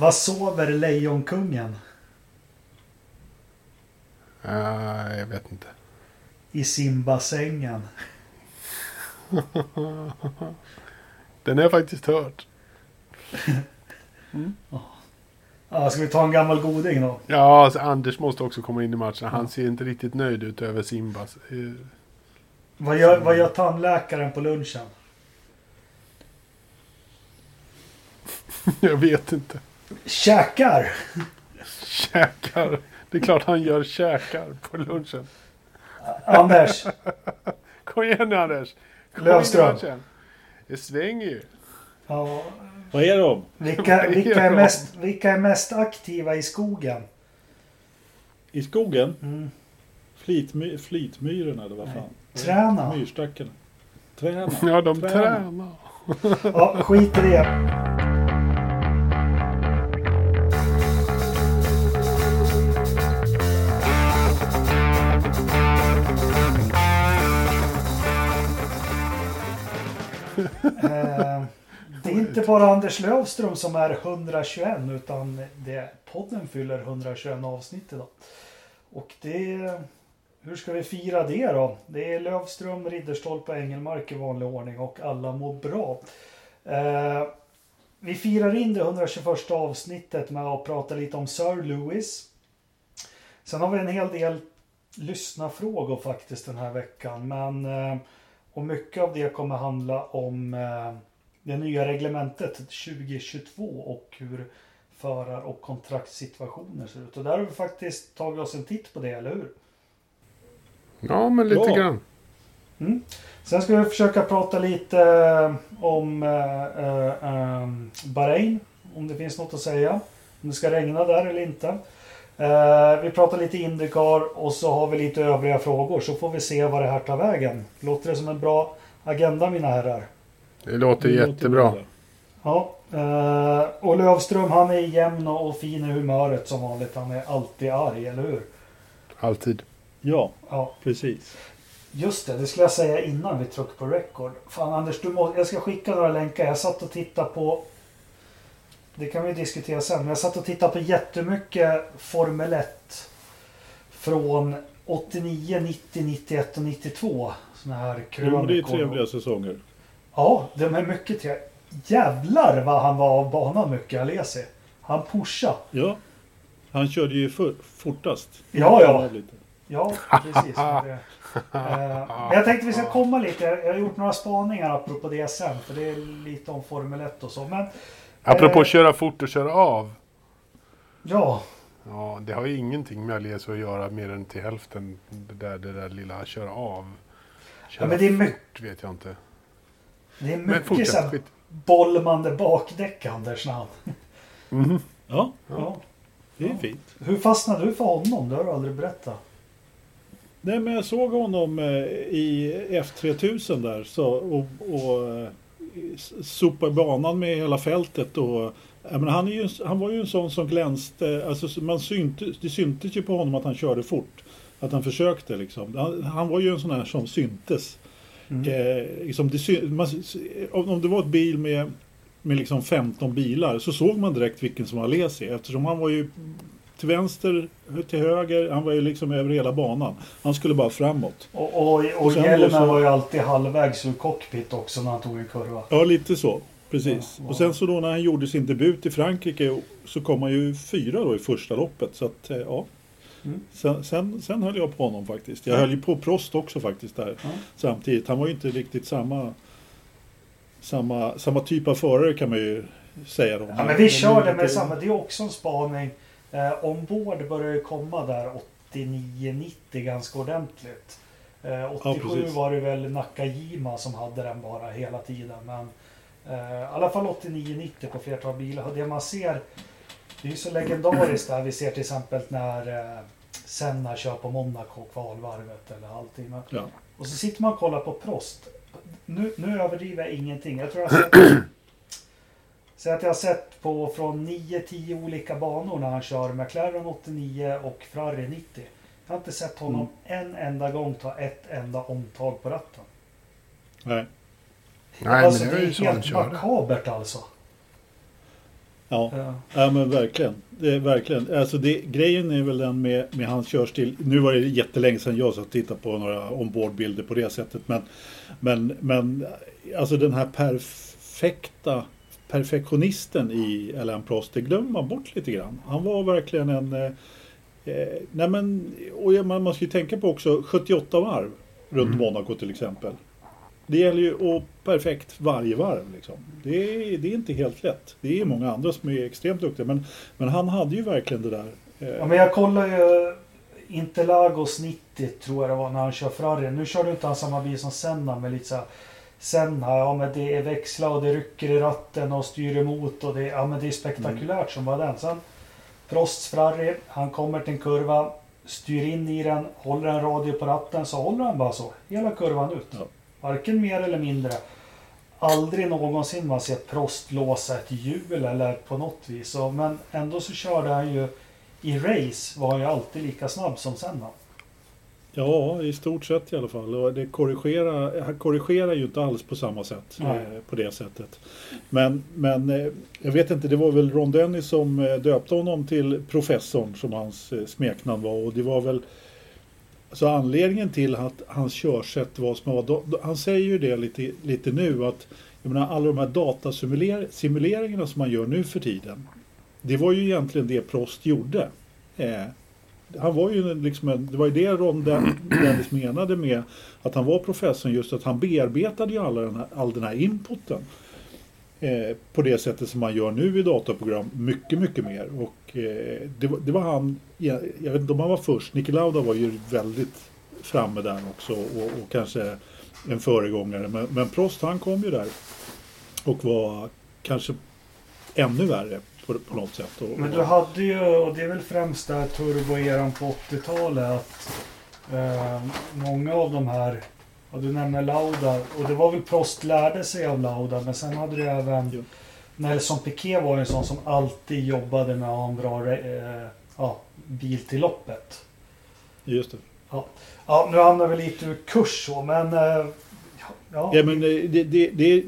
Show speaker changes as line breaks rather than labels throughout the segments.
Vad sover Lejonkungen?
Uh, jag vet inte.
I simbassängen.
Den har jag faktiskt hört.
Mm. Ja, ska vi ta en gammal goding då?
Ja, alltså Anders måste också komma in i matchen. Han ser inte riktigt nöjd ut över Simbas. Eh,
Vad gör, vad gör tandläkaren på lunchen?
jag vet inte.
Käkar!
Käkar. Det är klart han gör käkar på lunchen.
Anders,
Kom igen nu Anders. Kom
Löfström.
Det svänger ju.
ja,
Vad är de?
vilka, vilka, är mest, vilka är mest aktiva i skogen?
I skogen?
Mm.
Flitmy, flitmyrorna eller vad
Nej.
fan?
Träna.
Myrstackarna. Träna.
Ja, de
Träna.
tränar.
Ja, skit i det. Eh, Det är inte bara Anders Lövström som är 121 utan det, podden fyller 121 avsnitt idag. Och det... Hur ska vi fira det då? Det är Lövström, Ridderstolpe och Engelmark i vanlig ordning och alla mår bra. Eh, vi firar in det 121 avsnittet med att prata lite om Sir Lewis. Sen har vi en hel del lyssnarfrågor faktiskt den här veckan. Men, eh, och mycket av det kommer handla om eh, det nya reglementet 2022 och hur förar och kontraktssituationer ser ut. Och där har vi faktiskt tagit oss en titt på det, eller hur?
Ja, men lite
Ja.
grann.
Mm. Sen ska vi försöka prata lite eh, om eh, eh, Bahrain. Om det finns något att säga. Om det ska regna där eller inte. Eh, vi pratar lite Indycar och så har vi lite övriga frågor. Så får vi se vad det här tar vägen. Låter det som en bra agenda mina herrar?
Det låter
Det låter
jättebra.
bra.
Ja. Eh, och Lövström han är jämn och fin i humöret som vanligt. Han är alltid arg, eller hur?
Alltid.
Ja,
Ja.
precis.
Just det, det skulle jag säga innan vi tryckte på record. Fan Anders, du må, jag ska skicka några länkar. Jag satt och tittade på... Det kan vi diskutera sen. Men jag satt och tittade på jättemycket Formel 1. Från 89, 90, 91 och 92. Såna här
Jo, men det är
krönikor.
trevliga säsonger.
Ja, de är mycket trevliga. Jävlar vad han var av banan mycket, Alesi. Han pushade.
Ja. Han körde ju för, fortast.
Ja, ja. Ja, precis. Det- Eh, Men jag tänkte vi ska komma lite. Jag har gjort några spaningar apropå det sen. För det är lite om Formel 1 och så. Men
Apropå
Eh.
att köra fort och köra av.
ja,
Ja, det har ju ingenting med Alias att göra mer än till hälften. Det där, det där lilla köra av. Köra
Ja, men det är mycket-
fort vet jag inte.
det är
Men
mycket så
fortsätt.
här bollmande bakdäck Anders namn.
Mhm.
Ja,
Ja.
det är fint.
Hur fastnade du för honom? Det har du aldrig berättat.
Nej, men jag såg honom eh, i F3000 där så, och, och eh, s- sopa banan med hela fältet. Och, menar, han, är ju, han var ju en sån som glänste. Alltså, så man syntes, det syntes ju på honom att han körde fort. Att han försökte liksom. Han, han var ju en sån här som syntes.
Mm.
Eh, liksom det, man, om, om det var ett bil med, med liksom 15 bilar så såg man direkt vilken som var Alesi eftersom han var ju till vänster, till höger, han var ju liksom över hela banan. Han skulle bara framåt.
Och, och, och,
Och så-
var ju alltid halvvägs ur cockpit också när han tog en kurva.
Ja, lite så. Precis.
Ja, ja.
Och sen så då när han gjorde sin debut i Frankrike så kom han ju fyra då i första loppet. Så att, eh, ja.
Mm.
Sen, sen, sen höll jag på honom faktiskt. Jag höll ju på Prost också faktiskt där
Ja.
samtidigt. Han var ju inte riktigt samma, samma, samma typ av förare kan man ju säga. Då.
Ja, men vi kör det med samma. Det är också en spaning. Eh, ombord börjar ju komma där 89-90 ganska ordentligt. Eh, 87
precis.
var det väl Nakajima som hade den bara hela tiden. Men eh, i alla fall 89-90 på flertal bilar. Och det man ser, det är ju så legendariskt där. Vi ser till exempel när eh, Senna kör på Monaco kvalvarvet eller allting.
Ja.
och så sitter man och kollar på Prost. Nu, nu överdriver jag ingenting. Jag tror jag Säg att jag har sett på från 9-10 olika banor när han kör McLaren 89 och Ferrari 90. Jag har inte sett honom en enda gång ta ett enda omtag på ratten.
Nej.
Nej,
alltså,
men det
det
är ju så han
helt
körde.
makabert alltså.
Ja,
Ja.
ja men verkligen. Det är verkligen. Alltså det, grejen är väl den med, med hans körstil. Nu var det jättelänge sedan jag satt och tittade på några ombordbilder på det sättet. Men, men, men alltså den här perfekta perfektionisten i Alain Prost, det glömmer man bort lite grann. Han var verkligen en... Eh, eh, nej men, och man, man ska ju tänka på också 78 varv runt Monaco till exempel. Det gäller ju att perfekt varje varv. Liksom. Det, är, det är inte helt lätt. Det är många andra som är extremt duktiga. Men, men han hade ju verkligen det där. eh,
Ja, men jag kollar ju Interlagos 90 tror jag det var när han kör Ferrari. Nu körde inte han samma bil som Senna med lite så här Senna, ja men det är växla och det rycker i ratten och styr emot och det, ja, men det är spektakulärt som var den. Sen Prosts Ferrari, han kommer till en kurva, styr in i den, håller en radio på ratten så håller han bara så hela kurvan ut.
Ja.
Varken mer eller mindre. Aldrig någonsin man sett Prost låsa ett hjul eller på något vis. Så, men ändå så körde han ju i race var han ju alltid lika snabb som Senna.
Ja, i stort sett i alla fall. Och det korrigerar, han korrigerar ju inte alls på samma sätt.
Nej.
Eh, på det sättet. Men, men eh, jag vet inte, det var väl Ron Dennis som eh, döpte honom till professorn som hans smeknamn var. Och det var väl så anledningen till att hans körsätt var som var, han säger ju det lite, lite nu att jag menar, alla de här datasimuleringarna som man gör nu för tiden. Det var ju egentligen det Prost gjorde. Han var ju liksom en, det var ju det Ron Dennis menade med att han var professorn just att han bearbetade ju alla den här, all den här inputen. Eh, på det sättet som man gör nu i dataprogram mycket, mycket mer. Och eh, det, var, det var han, jag, jag vet inte om han var först, Niki Lauda var ju väldigt framme där också och, och kanske en föregångare. Men, men Prost han kom ju där och var kanske ännu värre på, på något sätt. Och,
Men du hade ju, och det är väl främst där turboeran på 80-talet att eh, många av de här, ja, du nämner Lauda, och det var väl Prost lärde sig av Lauda, men sen hade du även
Jo.
Nelson Piquet var en sån som alltid jobbade med att ha en bra eh, ja, bil till loppet.
Just det.
Ja, nu hamnar vi lite ur kurs så, men... Eh, ja,
Ja, men eh, det, det, det,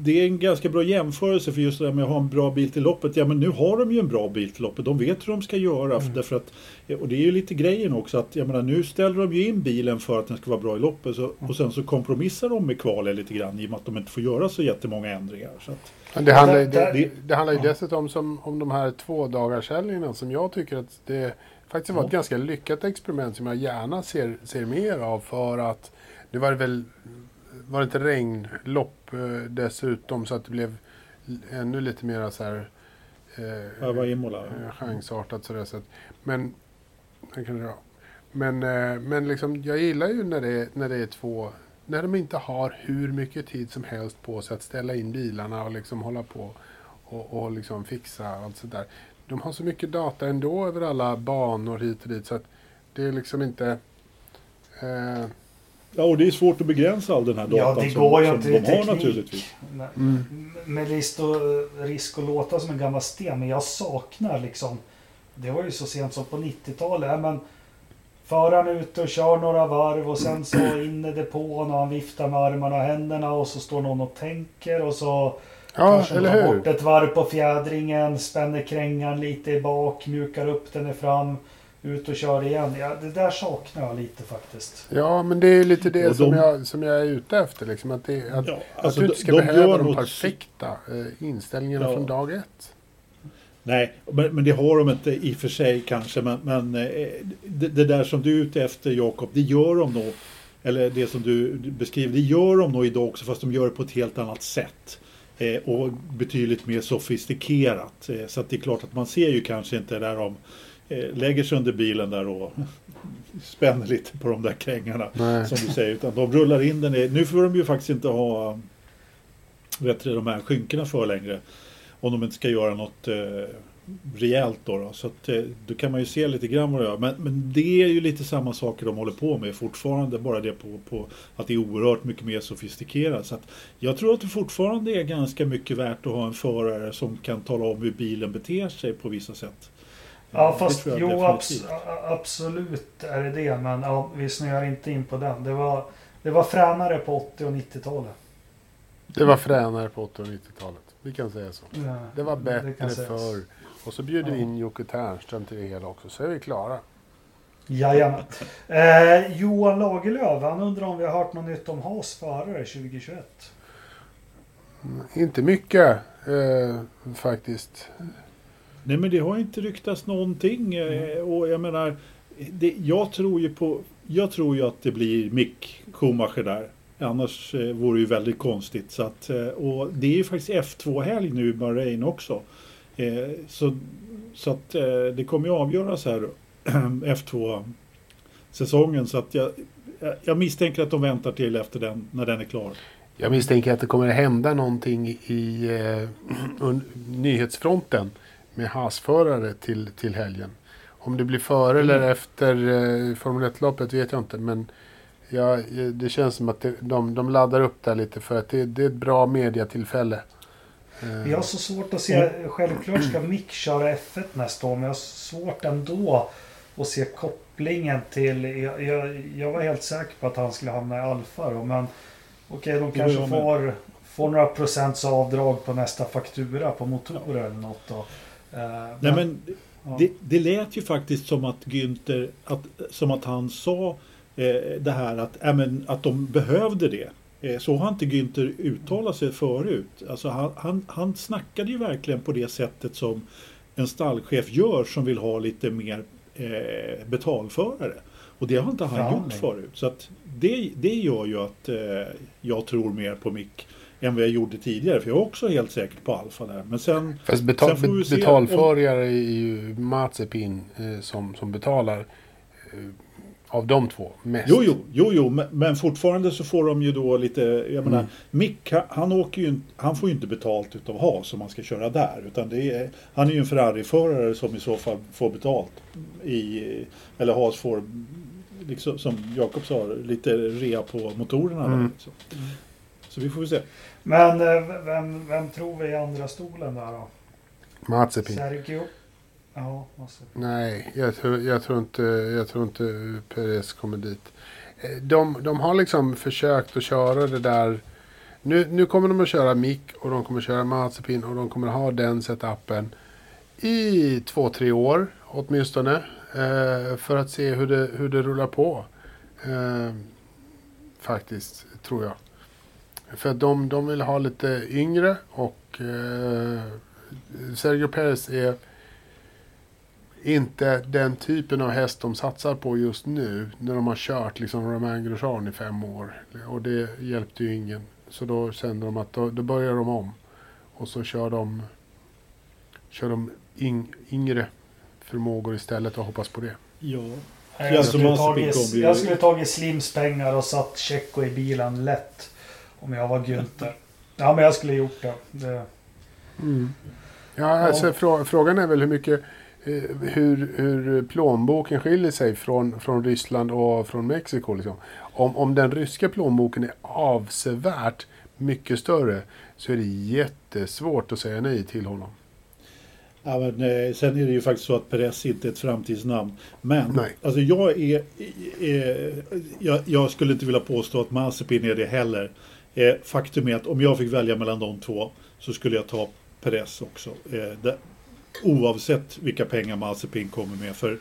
det är en ganska bra jämförelse för just det där med att ha en bra bil till loppet. Ja, men nu har de ju en bra bil till loppet. De vet hur de ska göra.
Mm.
Därför att, och det är ju lite grejen också att jag menar, nu ställer de ju in bilen för att den ska vara bra i loppet. Så, och sen så kompromissar de med kvalet lite grann i och med att de inte får göra så jättemånga ändringar. Så att,
Men det handlar, det, det, det handlar ju
ja.
dessutom som, om de här två dagars helgerna som jag tycker att det faktiskt var ett
Ja.
ganska lyckat experiment som jag gärna ser, ser mer av för att nu var det väl var det inte regnlopp eh, dessutom så att det blev ännu lite mer så här eh,
ja, Imola.
eh, chansartat sådär så att, men kan. Men, eh, men liksom, jag gillar ju när det, är- när det är två när de inte har hur mycket tid som helst på sig att ställa in bilarna och liksom hålla på och, och liksom fixa allt sådär. De har så mycket data ändå över alla banor hit och dit så att det är liksom inte... Eh,
Ja, och det är svårt att begränsa all den här
ja,
datan
det
som,
går ju
som
inte.
de
Det är
har naturligtvis.
Mm.
Med risk, och, risk att låta som en gammal sten, men jag saknar liksom... Det var ju så sent som på 90-talet. ja, Men föraren ute och kör några varv och sen så in i depån och han viftar med armarna och händerna och så står någon och tänker och så
Ja,
kanske
eller
tar
hur?
bort ett varv på fjädringen, spänner krängan lite i bak, mjukar upp den i fram, ut och kör igen. Ja, det där saknar jag lite faktiskt.
Ja, men det är lite det
Och
som,
de-
jag, som jag är ute efter. Liksom, att det, att,
Ja,
att
alltså,
du inte
de-
ska
de
behöva
gör
de
något-
perfekta eh, inställningarna
Ja.
från dag ett.
Nej, men, men det har de inte i och för sig kanske. Men, men eh, det, det där som du är ute efter Jakob, det gör de nog. Eller det som du beskriver, det gör de nog idag också fast de gör det på ett helt annat sätt. Eh, och betydligt mer sofistikerat. Eh, så att det är klart att man ser ju kanske inte där de eh, lägger sig under bilen där och spänner lite på de där krängarna.
Nej.
Som du säger, utan de rullar in den. i- Nu får de ju faktiskt inte ha vet du, de här skynkorna för längre. Om de inte ska göra något eh, rejält då. då. Så att, eh, då kan man ju se lite grann vad de gör. Men, men det är ju lite samma saker de håller på med fortfarande. Bara det på, på att det är oerhört mycket mer sofistikerat. Så att jag tror att det fortfarande är ganska mycket värt att ha en förare som kan tala om hur bilen beter sig på vissa sätt.
Ja, fast jo, abs absolut är det det. Men ja, vi snöar inte in på den. Det var, det var fränare på 80 och 90-talet.
Det var fränare på 80 och 90-talet. Vi kan säga så.
Ja,
Det var bättre förr. Och så bjuder vi
Ja.
in Jocke Ternström till det hela också, så är vi klara.
Jajamän. Eh, Johan Lagerlöf, han undrar om vi har hört något nytt om Haas förare 2021.
Inte mycket eh, faktiskt.
Nej men det har inte ryktats någonting eh, och jag menar det, jag tror ju på Jag tror ju att det blir Mick Schumacher där. Annars eh, vore det ju väldigt konstigt. Så att, eh, och det är ju faktiskt F2-helg nu i Bahrain också. Eh, så, så att eh, det kommer ju avgöras här F2-säsongen. Så att jag, jag- misstänker att de väntar till efter den, när den är klar.
Jag misstänker att det kommer hända någonting i eh, nyhetsfronten med hasförare till, till helgen. Om det blir före eller efter eh, Formel 1-loppet vet jag inte. Men ja, eh, det känns som att det, de, de laddar upp där lite för att det, det är ett bra mediatillfälle. Eh,
Jag har så svårt att se, självklart ska Mick köra F1 nästa år, men jag har svårt ändå att se kopplingen till... Jag, jag, jag var helt säker på att han skulle hamna i Alfa då, men okej, de
var
kanske får, får några procents avdrag på nästa faktura på motorer eller något då. Eh,
Nej, men
ja.
Det, det lät ju faktiskt som att Günther, att, som att han sa eh, det här att, äh, men, att de behövde det. Eh, så har inte Günther uttalat sig förut. Alltså han, han, han snackade ju verkligen på det sättet som en stallchef gör som vill ha lite mer eh, betalförare. Och det har inte han
Förhandling.
gjort förut. Så att det, det gör ju att eh, jag tror mer på Mick än vad jag gjorde tidigare. För jag är också helt säker på Alfa där. Men sen
Fast betal,
Sen se
betalförare är ju Mazepin eh, som, som betalar eh, av de två mest.
Jo, jo, jo, jo, men- men fortfarande så får de ju då lite, jag menar,
Mm.
Mick, han- han åker ju, han får ju inte betalt utav Haas om han ska köra där, utan det är, han är ju en Ferrari-förare som i så fall får betalt i, eller Haas får, liksom, som Jakob sa, lite rea på motorerna. där,
Mm.
liksom. Så vi får väl se.
Men eh, vem, vem tror vi i andra stolen där då?
Mazepin.
Sergio? Ja, måste...
Nej, jag tror, jag tror inte, jag tror inte Perez kommer dit. Eh, De, de har liksom försökt att köra det där. Nu, nu kommer de att köra Mick och de kommer att köra Mazepin och de kommer att ha den setupen i två, tre år åtminstone. Eh, för att se hur det, hur det rullar på. Faktiskt, tror jag. För de, de vill ha lite yngre och eh, Sergio Perez är inte den typen av häst de satsar på just nu. När de har kört liksom Romain Grosjean i fem år. Och det hjälpte ju ingen. Så då kände de att då, då börjar de om. Och så kör de, kör de yng, yngre förmågor istället och hoppas på det.
Ja,
Jag
så
skulle, tagit, jag skulle tagit Slims pengar och satt Tjecko i bilen lätt. Om jag var Günther. Ja, men jag skulle gjort det. det
Ja, alltså, frå, frågan är väl hur mycket eh, hur, hur plånboken skiljer sig från, från Ryssland och från Mexiko. Liksom. Om, om den ryska plånboken är avsevärt mycket större så är det jättesvårt att säga nej till honom.
Ja, men, eh, sen är det ju faktiskt så att Perez inte är ett framtidsnamn. Men
Nej.
alltså jag är... är jag, jag skulle inte vilja påstå att Mazepin är det heller. Eh, faktum är att om jag fick välja mellan de två så skulle jag ta Perez också. Eh, det, oavsett vilka pengar Mazepin kommer med. För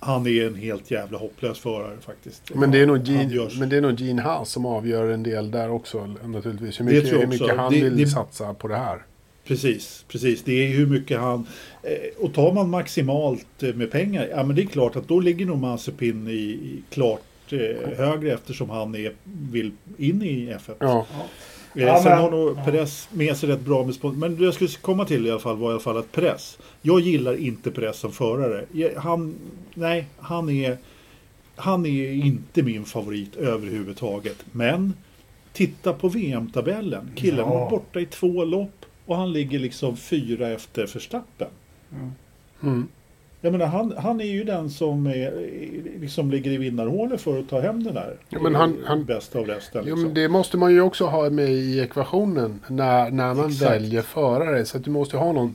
han är en helt jävla hopplös förare faktiskt.
Men det är nog Gene,
görs-
men det är nog Gene Haas som avgör en del där också naturligtvis. Hur mycket, hur mycket han
Det-
vill
det-
satsa på det här.
Precis, precis. Det är hur mycket han... Eh, och tar man maximalt eh, med pengar, ja men det är klart att då ligger nog Mazepin i, i klart högre eftersom han är, vill in i F1.
Ja,
Eh,
Ja,
sen
men-
har nog. Perez med sig rätt bra med spons- Men det jag skulle komma till i alla fall var i alla fall att Perez. Jag gillar inte Perez som förare. Han, nej, han är, han är inte min favorit överhuvudtaget. Men titta på VM-tabellen. Killen
Ja.
var borta i två lopp och han ligger liksom fyra efter Verstappen.
mm.
Jag menar, han, han är ju den som är, liksom ligger i vinnarhålet för att ta hem den där.
Ja, men han- han-
Bästa av resten. Liksom.
men det måste man ju också ha med i ekvationen när, när man
Exakt.
väljer förare. Så att du måste ha någon.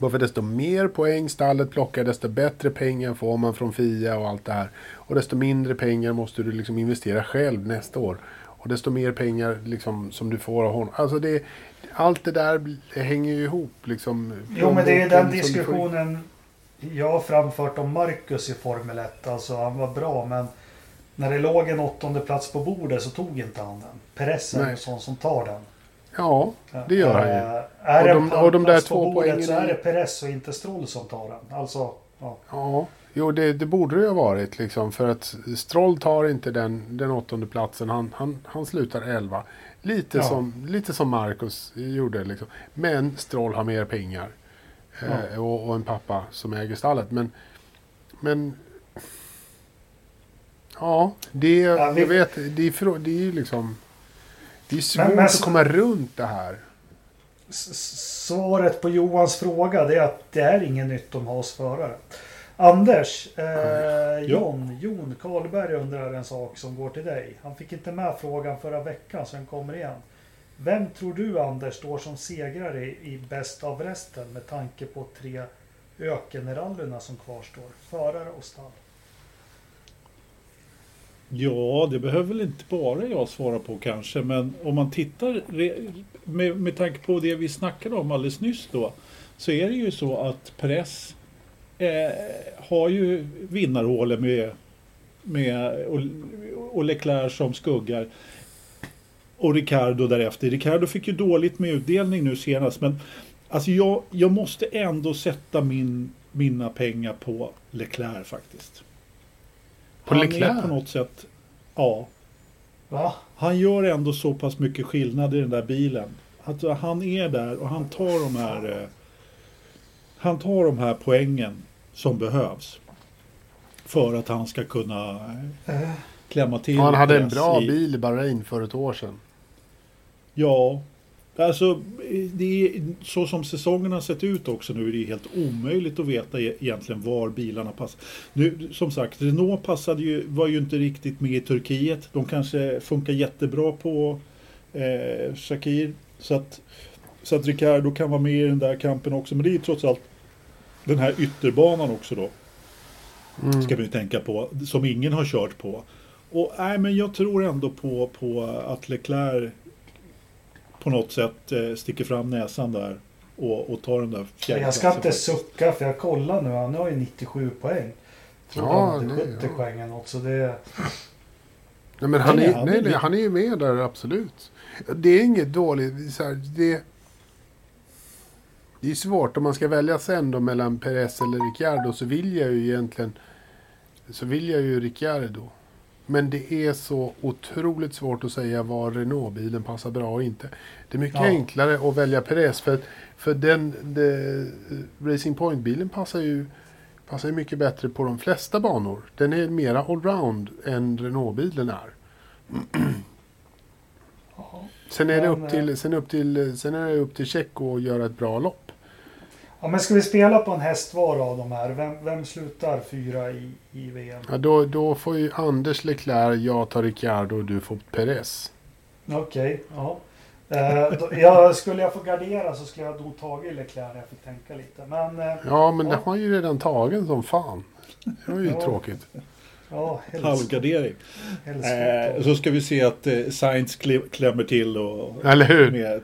Bara för desto mer poäng stallet plockar, desto bättre pengar får man från FIA och allt det här. Och desto mindre pengar måste du liksom investera själv nästa år. Och desto mer pengar liksom, som du får av honom. Alltså det, allt det där hänger ju ihop. Liksom,
Jo, men det är den diskussionen jag har framfört om Marcus i Formel 1. Alltså han var bra, men när det låg en åttonde plats på bordet så tog inte han den. Perez är en sån som tar den.
Ja, det gör han ju.
Eh, Är
Och
det
de-
en
och de där
pallplats på
två
bordet
poängen
så är det Perez och inte Stroll som tar den. Alltså, ja.
Ja, jo det, det borde det ju ha varit liksom. För att Stroll tar inte den, den åttonde platsen. Han, han, han slutar elva. Lite,
Ja.
som, lite som Marcus gjorde liksom. Men Stroll har mer pengar. Eh, och, och en pappa som äger stallet. Men, men ja, det,
Ja, vi-
jag vet, det är, det är liksom. Det är svårt
Men- men-
att komma runt det här.
Svaret på Johans fråga det är att det är ingen nytt om oss förare. Anders, eh, John, Jon Karlberg undrar en sak som går till dig. Han fick inte med frågan förra veckan så den kommer igen. Vem tror du Anders står som segrare i, bäst av resten med tanke på tre ökenrallyna som kvarstår? Förare och stall.
Ja, det behöver väl inte bara jag svara på kanske, men om man tittar med, med tanke på det vi snackade om alldeles nyss då, så är det ju så att press eh, har ju vinnarhålen med, med och, och Leclerc som skuggar. Och Ricardo därefter. Ricardo fick ju dåligt med utdelning nu senast, men alltså jag, jag måste ändå sätta min, mina pengar på Leclerc faktiskt.
På
Han
Leclerc?
är på något sätt, ja.
Va?
Han gör ändå så pass mycket skillnad i den där bilen. Att han är där och han tar de här eh, Han tar de här poängen som behövs. För att han ska kunna eh,
Eh,
klämma till.
Han hade en bra
i-
bil i Bahrain för ett år sedan.
Ja. Alltså, det är, så som säsongen har sett ut också nu är det helt omöjligt att veta e- egentligen var bilarna passar. Nu, som sagt, Renault passade ju, var ju inte riktigt med i Turkiet. De kanske funkar jättebra på eh, Shakir. Så att, så att Ricardo kan vara med i den där kampen också. Men det är trots allt den här ytterbanan också då.
Mm.
Ska vi tänka på. Som ingen har kört på. Och nej, men jag tror ändå på, på att Leclerc på något sätt eh, sticker fram näsan där och, och tar den där fjärde
jag ska inte sucka för jag kollar nu. Han har ju 97 poäng. Tror
Ja,
han hade
det-
70
ja.
poäng eller något. Så det...
Nej, men han,
Nej,
är,
han
nej,
är-
nej, han är ju med där, absolut. Det är inget dåligt. Så här, det, det är svårt. Om man ska välja sen då mellan Perez eller Ricciardo så vill jag ju egentligen så vill jag ju Ricciardo. Men det är så otroligt svårt att säga var Renault-bilen passar bra och inte. Det är mycket
Ja.
enklare att välja Perez för, för den, det, Racing Point-bilen passar ju passar ju mycket bättre på de flesta banor. Den är mera allround än Renault-bilen är.
Ja.
Sen är, det upp till, sen, upp till, sen är det upp till Tjecko att göra ett bra lopp.
Ja, men ska vi spela på en häst var av de här? Vem, vem slutar fyra i, i VM?
Ja, då, då får ju Anders Leclerc, jag tar Ricciardo och du får Perez.
Okej, ja. Eh, då, jag, skulle jag få gardera så skulle jag nog tagit Leclerc jag fick tänka lite. Men eh,
Ja, men
Ja.
det har ju redan tagen som fan. Det var ju
Ja.
tråkigt.
ja,
Halvgardering. Eh, så ska vi se att eh, kle- klämmer till och
Eller hur?
med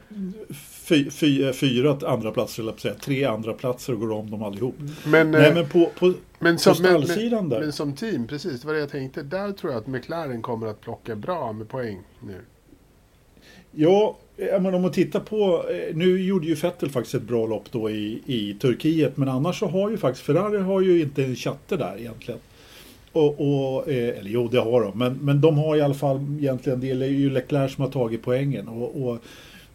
fy, fy, fyra andra platser, eller säga, tre andra platser och går om dem allihop.
Men,
Nej
eh,
men på, på,
men, som,
på
men, men,
stallsidan där.
men som team, precis, det var det jag tänkte. Där tror jag att McLaren kommer att plocka bra med poäng nu.
Ja, eh, men om man tittar på, eh, nu gjorde ju Vettel faktiskt ett bra lopp då i, i Turkiet, men annars så har ju faktiskt Ferrari har ju inte en chatte där egentligen. Och, och, eh, eller jo, det har de, men, men de har i alla fall egentligen, det är ju Leclerc som har tagit poängen. Och, och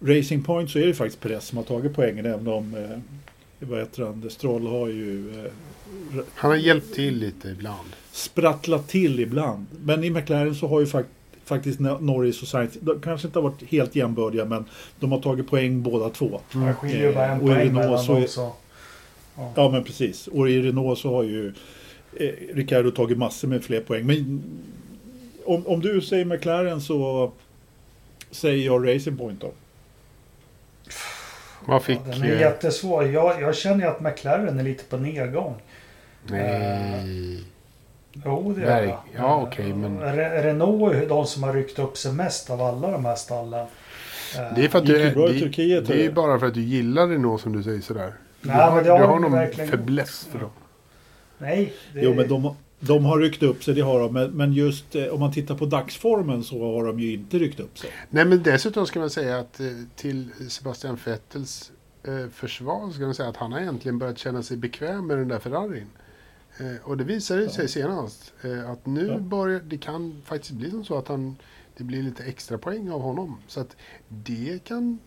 Racing Point så är det faktiskt Perez som har tagit poängen, även om, eh, vad heter han, Stroll har ju eh,
Han har hjälpt till lite ibland.
sprattlat till ibland. Men i McLaren så har ju fakt faktiskt Norris och Sainz, de kanske inte har varit helt jämbördiga, men de har tagit poäng båda två.
Det skiljer ju bara en
Och i
poäng
Renault
mellan dem. Så.
Ja, men precis. Och i Renault så har ju eh, Ricardo tagit massor med fler poäng. Men om, om du säger McLaren så säger jag Racing Point då.
Vad fick...
Ja, den är
eh,
jättesvår. Jag, jag känner ju att McLaren är lite på nedgång.
nej.
Jo, det
Verk-
jag.
ja, okej, men-
Re- Renault är de som har ryckt upp sig mest av alla de här stallen. Eh,
Det är för att du är, det,
Turkiet,
det är bara för att du gillar Renault som du säger sådär. Du
Nej,
har,
men det
du
har
har
de
någon
verkligen
fäbless för dem.
Nej, det
Jo, men de, de har ryckt upp sig, det har de. Men, just eh, om man tittar på dagsformen så har de ju inte ryckt upp sig.
Nej men dessutom ska man säga att eh, till Sebastian Vettels eh, försvar ska man säga att han har egentligen börjat känna sig bekväm med den där Ferrarin. Och det visade sig senast att nu
Ja.
börjar det kan faktiskt bli som så att han det blir lite extra poäng av honom. Så att det kan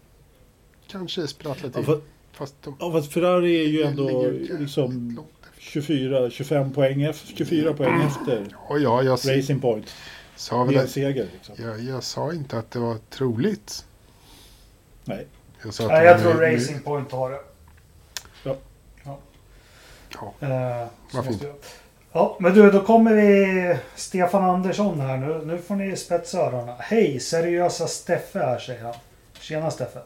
kanske sprattla till.
Ja, för,
Fast de
ja, fast Ferrari är ju ändå liksom. 24, 25 poäng, efter, 24 poäng efter
Ja, ja, jag,
Racing Point.
sa väl
en
att,
seger liksom.
jag, jag sa inte att det var troligt.
Nej.
Jag sa att
Nej, jag tror
nu- nu-
Racing Point har det.
Ja.
Ja.
Ja.
Eh, så
Vad
måste
fint.
jag- Ja, men du, då kommer vi Stefan Andersson här nu. Nu får ni spetsa öronen. Hej, seriösa Steffe här säger han. Tjena Steffe.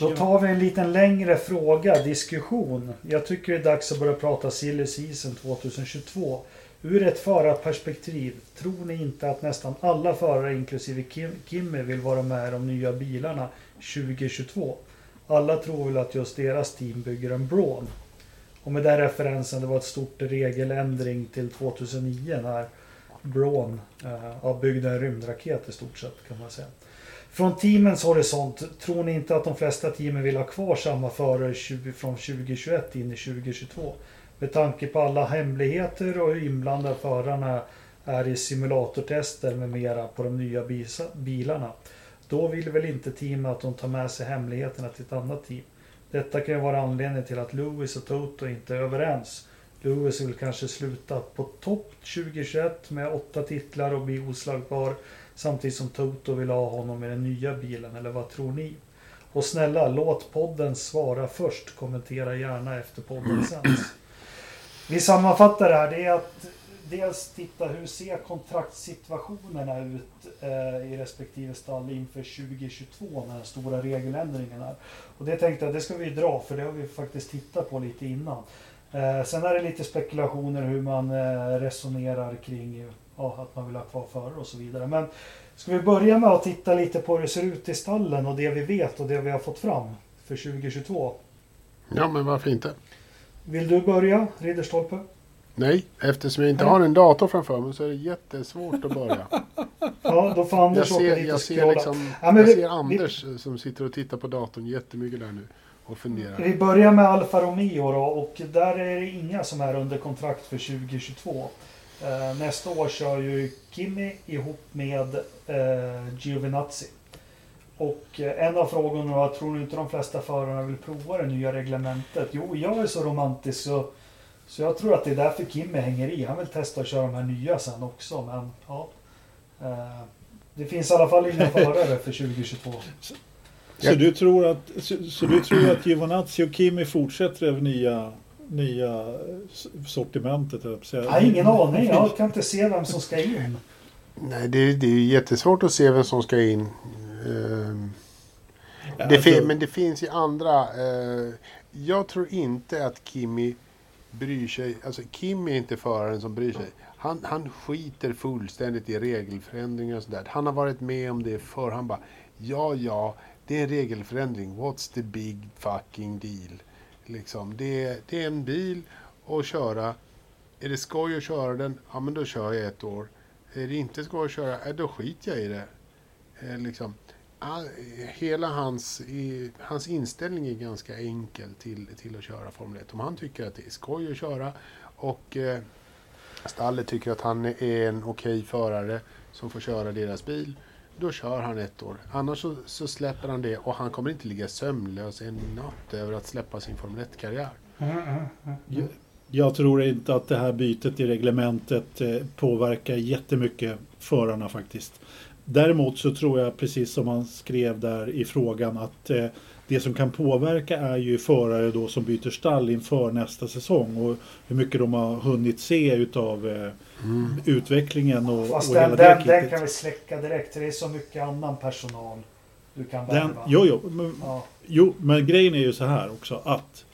Då tar vi en liten längre fråga, diskussion. Jag tycker det är dags att börja prata silly season 2022. Ur ett förarperspektiv, tror ni inte att nästan alla förare inklusive Kim, Kimmy vill vara med i de nya bilarna 2022? Alla tror väl att just deras team bygger en Braun. Och med den referensen, det var ett stort regeländring till 2009 när Braun eh, byggde en rymdraket i stort sett kan man säga. Från teamens horisont, tror ni inte att de flesta teamen vill ha kvar samma förare 20, från 2021 in i 2022? Med tanke på alla hemligheter och hur inblandade förarna är i simulatortester med mera på de nya bilarna. Då vill väl inte teamen att de tar med sig hemligheterna till ett annat team. Detta kan ju vara anledningen till att Lewis och Toto inte är överens. Lewis vill kanske sluta på topp 2021 med åtta titlar och bli oslagbar. Samtidigt som Toto vill ha honom i den nya bilen, eller vad tror ni? Och snälla, låt podden svara först. Kommentera gärna efter podden sänds. Vi sammanfattar det här. Det är att dels titta hur ser kontraktssituationerna ut eh, i respektive stall inför 2022 när den stora regeländringen är. Och det tänkte jag, det ska vi dra för det har vi faktiskt tittat på lite innan. Eh, sen är det lite spekulationer hur man eh, resonerar kring ja, att man vill ha kvar förare och så vidare. Men ska vi börja med att titta lite på hur det ser ut i stallen och det vi vet och det vi har fått fram för 2022.
Ja, men varför inte?
Vill du börja, Ridderstolpe?
Nej, eftersom jag inte
Nej.
har en dator framför mig så är det jättesvårt att börja.
Ja, då får
Jag
Anders åka
ser,
dit och
jag ser, liksom,
Ja,
jag
vi-
ser
vi-
Anders som sitter och tittar på datorn jättemycket där nu och funderar.
Vi börjar med Alfa Romeo då och där är det inga som är under kontrakt för 2022. Eh, nästa år kör ju Kimi ihop med eh, Giovinazzi. Och eh, en av frågorna var, tror ni inte de flesta förarna vill prova det nya reglementet? Jo, jag är så romantisk så, så jag tror att det är därför Kimi hänger i. Han vill testa att köra de här nya sen också, men ja. Eh, det finns i alla fall inga förare för 2022.
Så,
Ja.
du tror att, så, så du tror att Giovanazzi och Kimi fortsätter över nya, nya sortimentet?
Jag har ingen aning. Jag kan inte se vem som ska in.
Nej, det, det är jättesvårt att se vem som ska in. Ehm, det fin- men det finns ju andra. eh, jag tror inte att Kimi bryr sig. Alltså Kimi är inte föraren som bryr sig. Han, han skiter fullständigt i regelförändringar och sådär. Han har varit med om det förr. Han bara, ja, ja, det är en regelförändring. What's the big fucking deal? Liksom, det, det är en bil att köra. Är det skoj att köra den? Ja, men då kör jag ett år. Är det inte skoj att köra? Ja, då skiter jag i det. Eh, liksom. All, hela hans, i, hans inställning är ganska enkel till, till att köra Formel 1. Om han tycker att det är skoj att köra och eh, stallet tycker att han är en okej förare som får köra deras bil, då kör han ett år. Annars så, så släpper han det och han kommer inte ligga sömnlös en natt över att släppa sin Formel 1-karriär.
Jag, mm, mm, mm. jag tror inte att det här bytet i reglementet eh, påverkar jättemycket förarna faktiskt. Däremot så tror jag precis som han skrev där i frågan att eh, det som kan påverka är ju förare då som byter stall inför nästa säsong och hur mycket de har hunnit se utav eh, utvecklingen och,
Fast
och
den,
hela det
den, den kan vi släcka direkt. Det är så mycket annan personal du kan
Den,
värva.
jo, jo, men,
Ja.
jo, men grejen är ju så här också att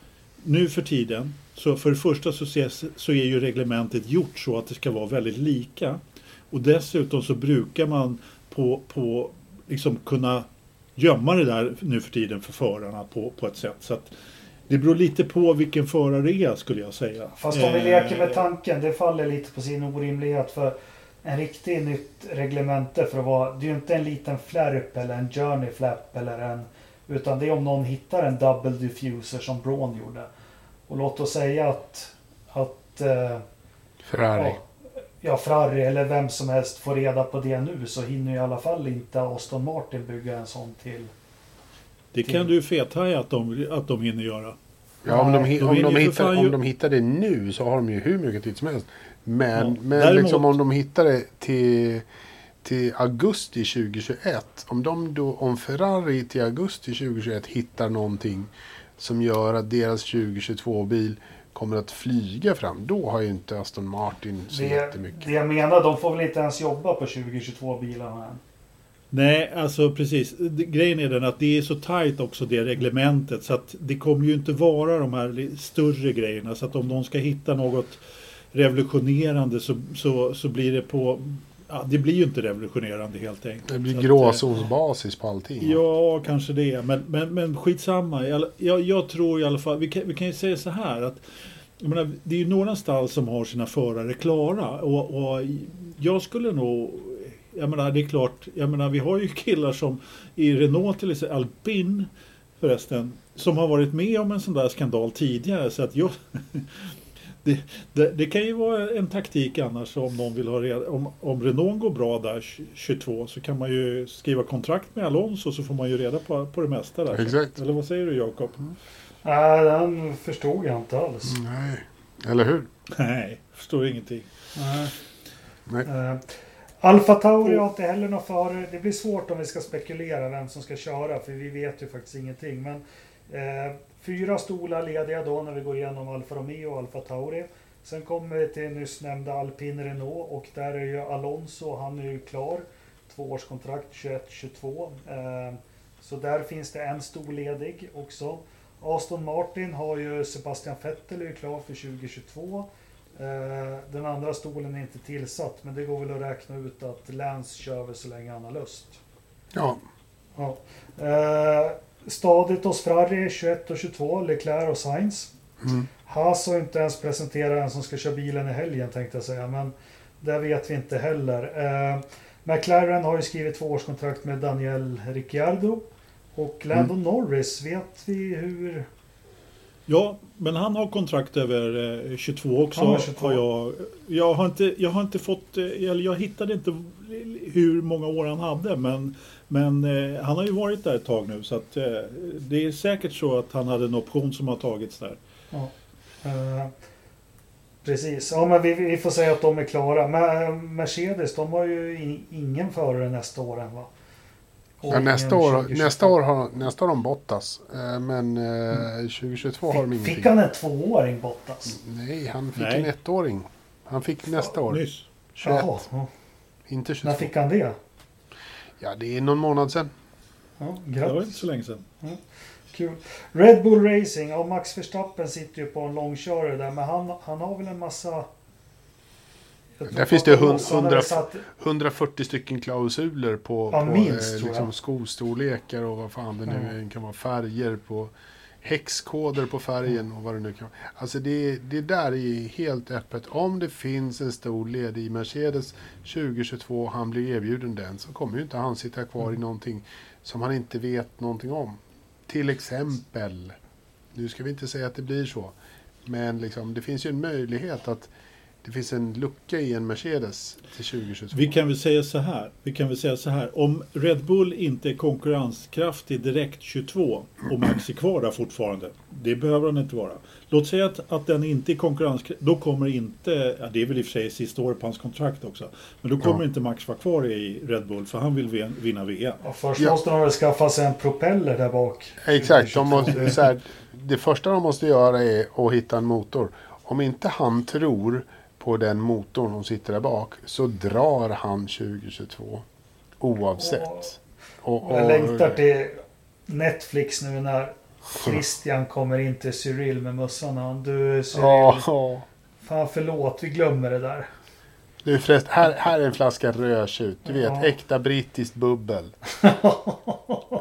nu för tiden Så för det första så, ses, så är ju reglementet gjort så att det ska vara väldigt lika. Och dessutom så brukar man på, på liksom kunna gömma det där nu för tiden för förarna på, på ett sätt. Så att det beror lite på vilken förare det är skulle jag säga.
Fast om vi leker med
Eh,
tanken, det faller lite på sin orimlighet. För en riktig nytt reglemente för att vara, det är ju inte en liten flärp eller en journey flap eller en, utan det är om någon hittar en double diffuser som Braun gjorde. Och låt oss säga att, att eh,
Ferrari.
ja, ja, Ferrari eller vem som helst får reda på det nu så hinner i alla fall inte Aston Martin bygga en sån till.
Det kan du fethaja att de, att de hinner göra.
Ja, om de,
de
om, de
ju
hittar,
fan
om
ju-
de hittar det nu så har de ju hur mycket tid som helst. Men,
Ja,
men
däremot-
liksom om de hittar det till, till augusti 2021. Om, de då, om Ferrari till augusti 2021 hittar någonting som gör att deras 2022-bil kommer att flyga fram. Då har ju inte Aston Martin så
Det,
jättemycket.
det jag menar, de får väl inte ens jobba på 2022 bilarna än.
Nej, alltså precis. Grejen är den att det är så tajt också det reglementet så att det kommer ju inte vara de här större grejerna. Så att om de ska hitta något revolutionerande så, så, så blir det på... Ja, det blir ju inte revolutionerande helt enkelt.
Det blir gråzonsbasis på allting.
Ja, kanske det. Men, men, men skitsamma. Jag, jag, tror i alla fall... Vi kan, vi kan ju säga så här att menar, det är ju några stall som har sina förare klara. Och, och jag skulle nog... Jag menar, det är klart. Jag menar, vi har ju killar som i Renault till exempel, Alpin förresten, som har varit med om en sån där skandal tidigare. Så att jag, det, det, det kan ju vara en taktik annars om någon vill ha reda, om, om Renault går bra där 22 så kan man ju skriva kontrakt med Alonso så får man ju reda på, på det mesta där.
Exakt.
Eller vad säger du Jakob?
Nej, den förstod jag inte alls.
Nej, eller hur?
Nej, förstår ingenting.
Nej.
Nej.
Uh, Alfa Tauri har inte heller några förare. Det blir svårt om vi ska spekulera vem som ska köra för vi vet ju faktiskt ingenting. Men eh, fyra stolar lediga då när vi går igenom Alfa Romeo och Alfa Tauri. Sen kommer vi till nyss nämnda Alpine Renault och där är ju Alonso, han är ju klar. Tvåårskontrakt 21-22. Eh, så där finns det en stol ledig också. Aston Martin har ju Sebastian Vettel är ju klar för 2022. Eh, Den andra stolen är inte tillsatt men det går väl att räkna ut att Lance kör väl så länge han har lust.
Ja,
Ja. Stadigt hos Ferrari 21 och 22, Leclerc och Sainz.
Mm.
Haas har inte ens presenterat en som ska köra bilen i helgen tänkte jag säga, men det vet vi inte heller. Eh, McLaren har ju skrivit tvåårskontrakt med Daniel Ricciardo. Och Lando Norris, vet vi hur...
Ja, men han har kontrakt över eh, 22 också.
Han har 22.
Har jag, jag, har inte, jag har inte fått, eh, eller jag hittade inte hur många år han hade men, men eh, han har ju varit där ett tag nu så att eh, det är säkert så att han hade en option som har tagits där.
Ja. Eh, precis, ja men vi, vi får säga att de är klara. Men Mercedes, de har ju ingen förare nästa år än va?
Ja, nästa, år,
2022.
nästa, år har, nästa år har de Bottas. Eh, Men eh, 2022 har de
Fick,
ingenting.
fick han en tvååring Bottas?
Nej, han fick
Nej.
en ettåring. Han fick nästa år.
Nyss.
21.
Jaha, ja.
Inte
När
22.
fick han det?
Ja, det är någon månad sedan.
Ja,
Det var inte
grattis.
så länge sedan.
Kul. Red Bull Racing, ja Max Verstappen sitter ju på en långkörare där men han, han har väl en massa...
Där finns det
att
hund-
han har väl
hundra-
satt-
140 stycken klausuler på,
Ja,
på
minst,
eh,
tror
liksom
jag.
skostorlekar och vad fan det nu är. kan vara. Färger på häxkoder på färgen och vad det nu kan vara. Alltså det, det där är helt öppet. Om det finns en stor ledig i Mercedes 2022 och han blir erbjuden den så kommer ju inte han sitta kvar
Mm.
i någonting som han inte vet någonting om. Till exempel, nu ska vi inte säga att det blir så, men liksom, det finns ju en möjlighet att det finns en lucka i en Mercedes till 2022.
Vi kan väl säga så här. Vi kan väl säga så här. Om Red Bull inte är konkurrenskraftig direkt 22 och Max är kvar där fortfarande. Det behöver han inte vara. Låt säga att, att den inte är konkurrenskraftig. Då kommer inte, ja, det är väl i och för sig sista året på hans kontrakt också. Men då kommer
Ja.
inte Max vara kvar i Red Bull för han vill vin- vinna VM.
Ja, först
Ja.
måste de väl skaffa sig en propeller där bak.
Exakt, de måste, så här, det första de måste göra är att hitta en motor. Om inte han tror på den motorn som sitter där bak så drar han 2022 oavsett. Och,
Och jag längtar till Netflix nu när Christian kommer in till Cyril med mössan. Du Cyril,
Ja,
fan förlåt, vi glömmer det där.
Du förresten, här, här är en flaska rödtjut. Du vet,
Ja.
äkta brittiskt bubbel.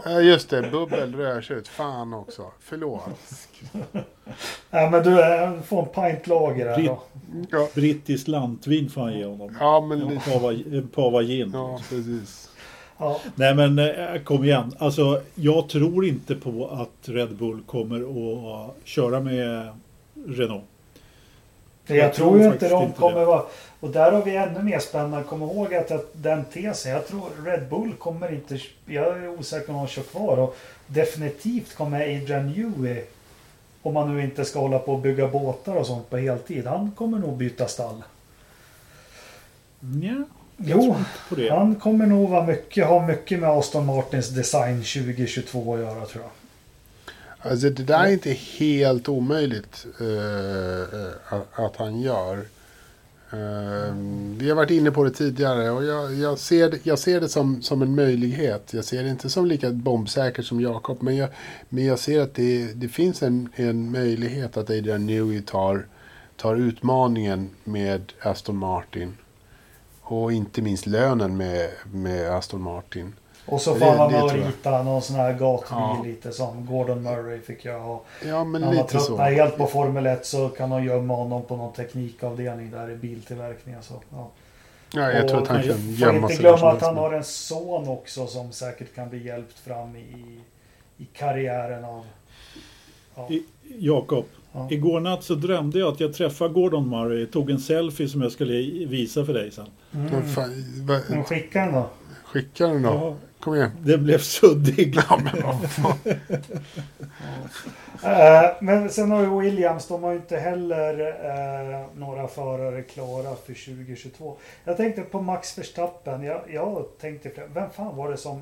Just det. Bubbel, rödtjut. Fan också. Förlåt.
Nej men du äh, får en pint lager här då.
Ja,
Brittiskt lantvin får han ge honom.
ja men
En pava, en pava gin.
Ja, precis.
Ja,
Nej men eh, kom igen. Alltså jag tror inte på att Red Bull kommer att köra med Renault.
jag,
Jag
tror
tror
ju inte de
inte
kommer
det.
vara... Och där har vi ännu mer spännande. Kom ihåg att, att den tesen, jag tror Red Bull kommer inte... Jag är osäker om de kör kvar. Och definitivt kommer Adrian Newey, om man nu inte ska hålla på och bygga båtar och sånt på heltid, han kommer nog byta stall.
Ja,
Jo,
på det.
han kommer nog vara mycket, ha mycket med Aston Martins design 2022 att göra tror jag.
Alltså det där är inte helt omöjligt eh, eh, att, att han gör. Ehm, vi har varit inne på det tidigare och jag, jag, ser, det, jag ser det som, som en möjlighet. Jag ser det inte som lika bombsäkert som Jakob. Men jag, men jag ser att det, det finns en, en möjlighet att Adrian Newey tar, tar utmaningen med Aston Martin. Och inte minst lönen med, med Aston Martin.
Och så
Det-
får han
det
vara
tror
och
jag.
rita någon sån här gatbil
Ja.
lite som Gordon Murray fick jag ha.
Ja, men
När man
lite så.
helt på Formel 1 så kan de gömma honom på någon teknikavdelning där i biltillverkning. Så, ja.
Ja, jag
Och
tror att han kan
får
gömma
inte
sig
glömma
var som
att han har en son också som säkert kan bli hjälpt fram i, i karriären av... Ja.
I- Jakob,
Ja.
igår natt så drömde jag att jag träffade Gordon Murray, tog en selfie som jag skulle visa för dig sen.
Men
Mm.
fan, vad-
Men skicka den då.
Skicka den då.
Ja,
Kom igen.
det blev suddig.
Ja, men fan.
Eh, men sen har ju Williams, de har ju inte heller eh, några förare klara för 2022. Jag tänkte på Max Verstappen. Jag, jag tänkte, vem fan var det som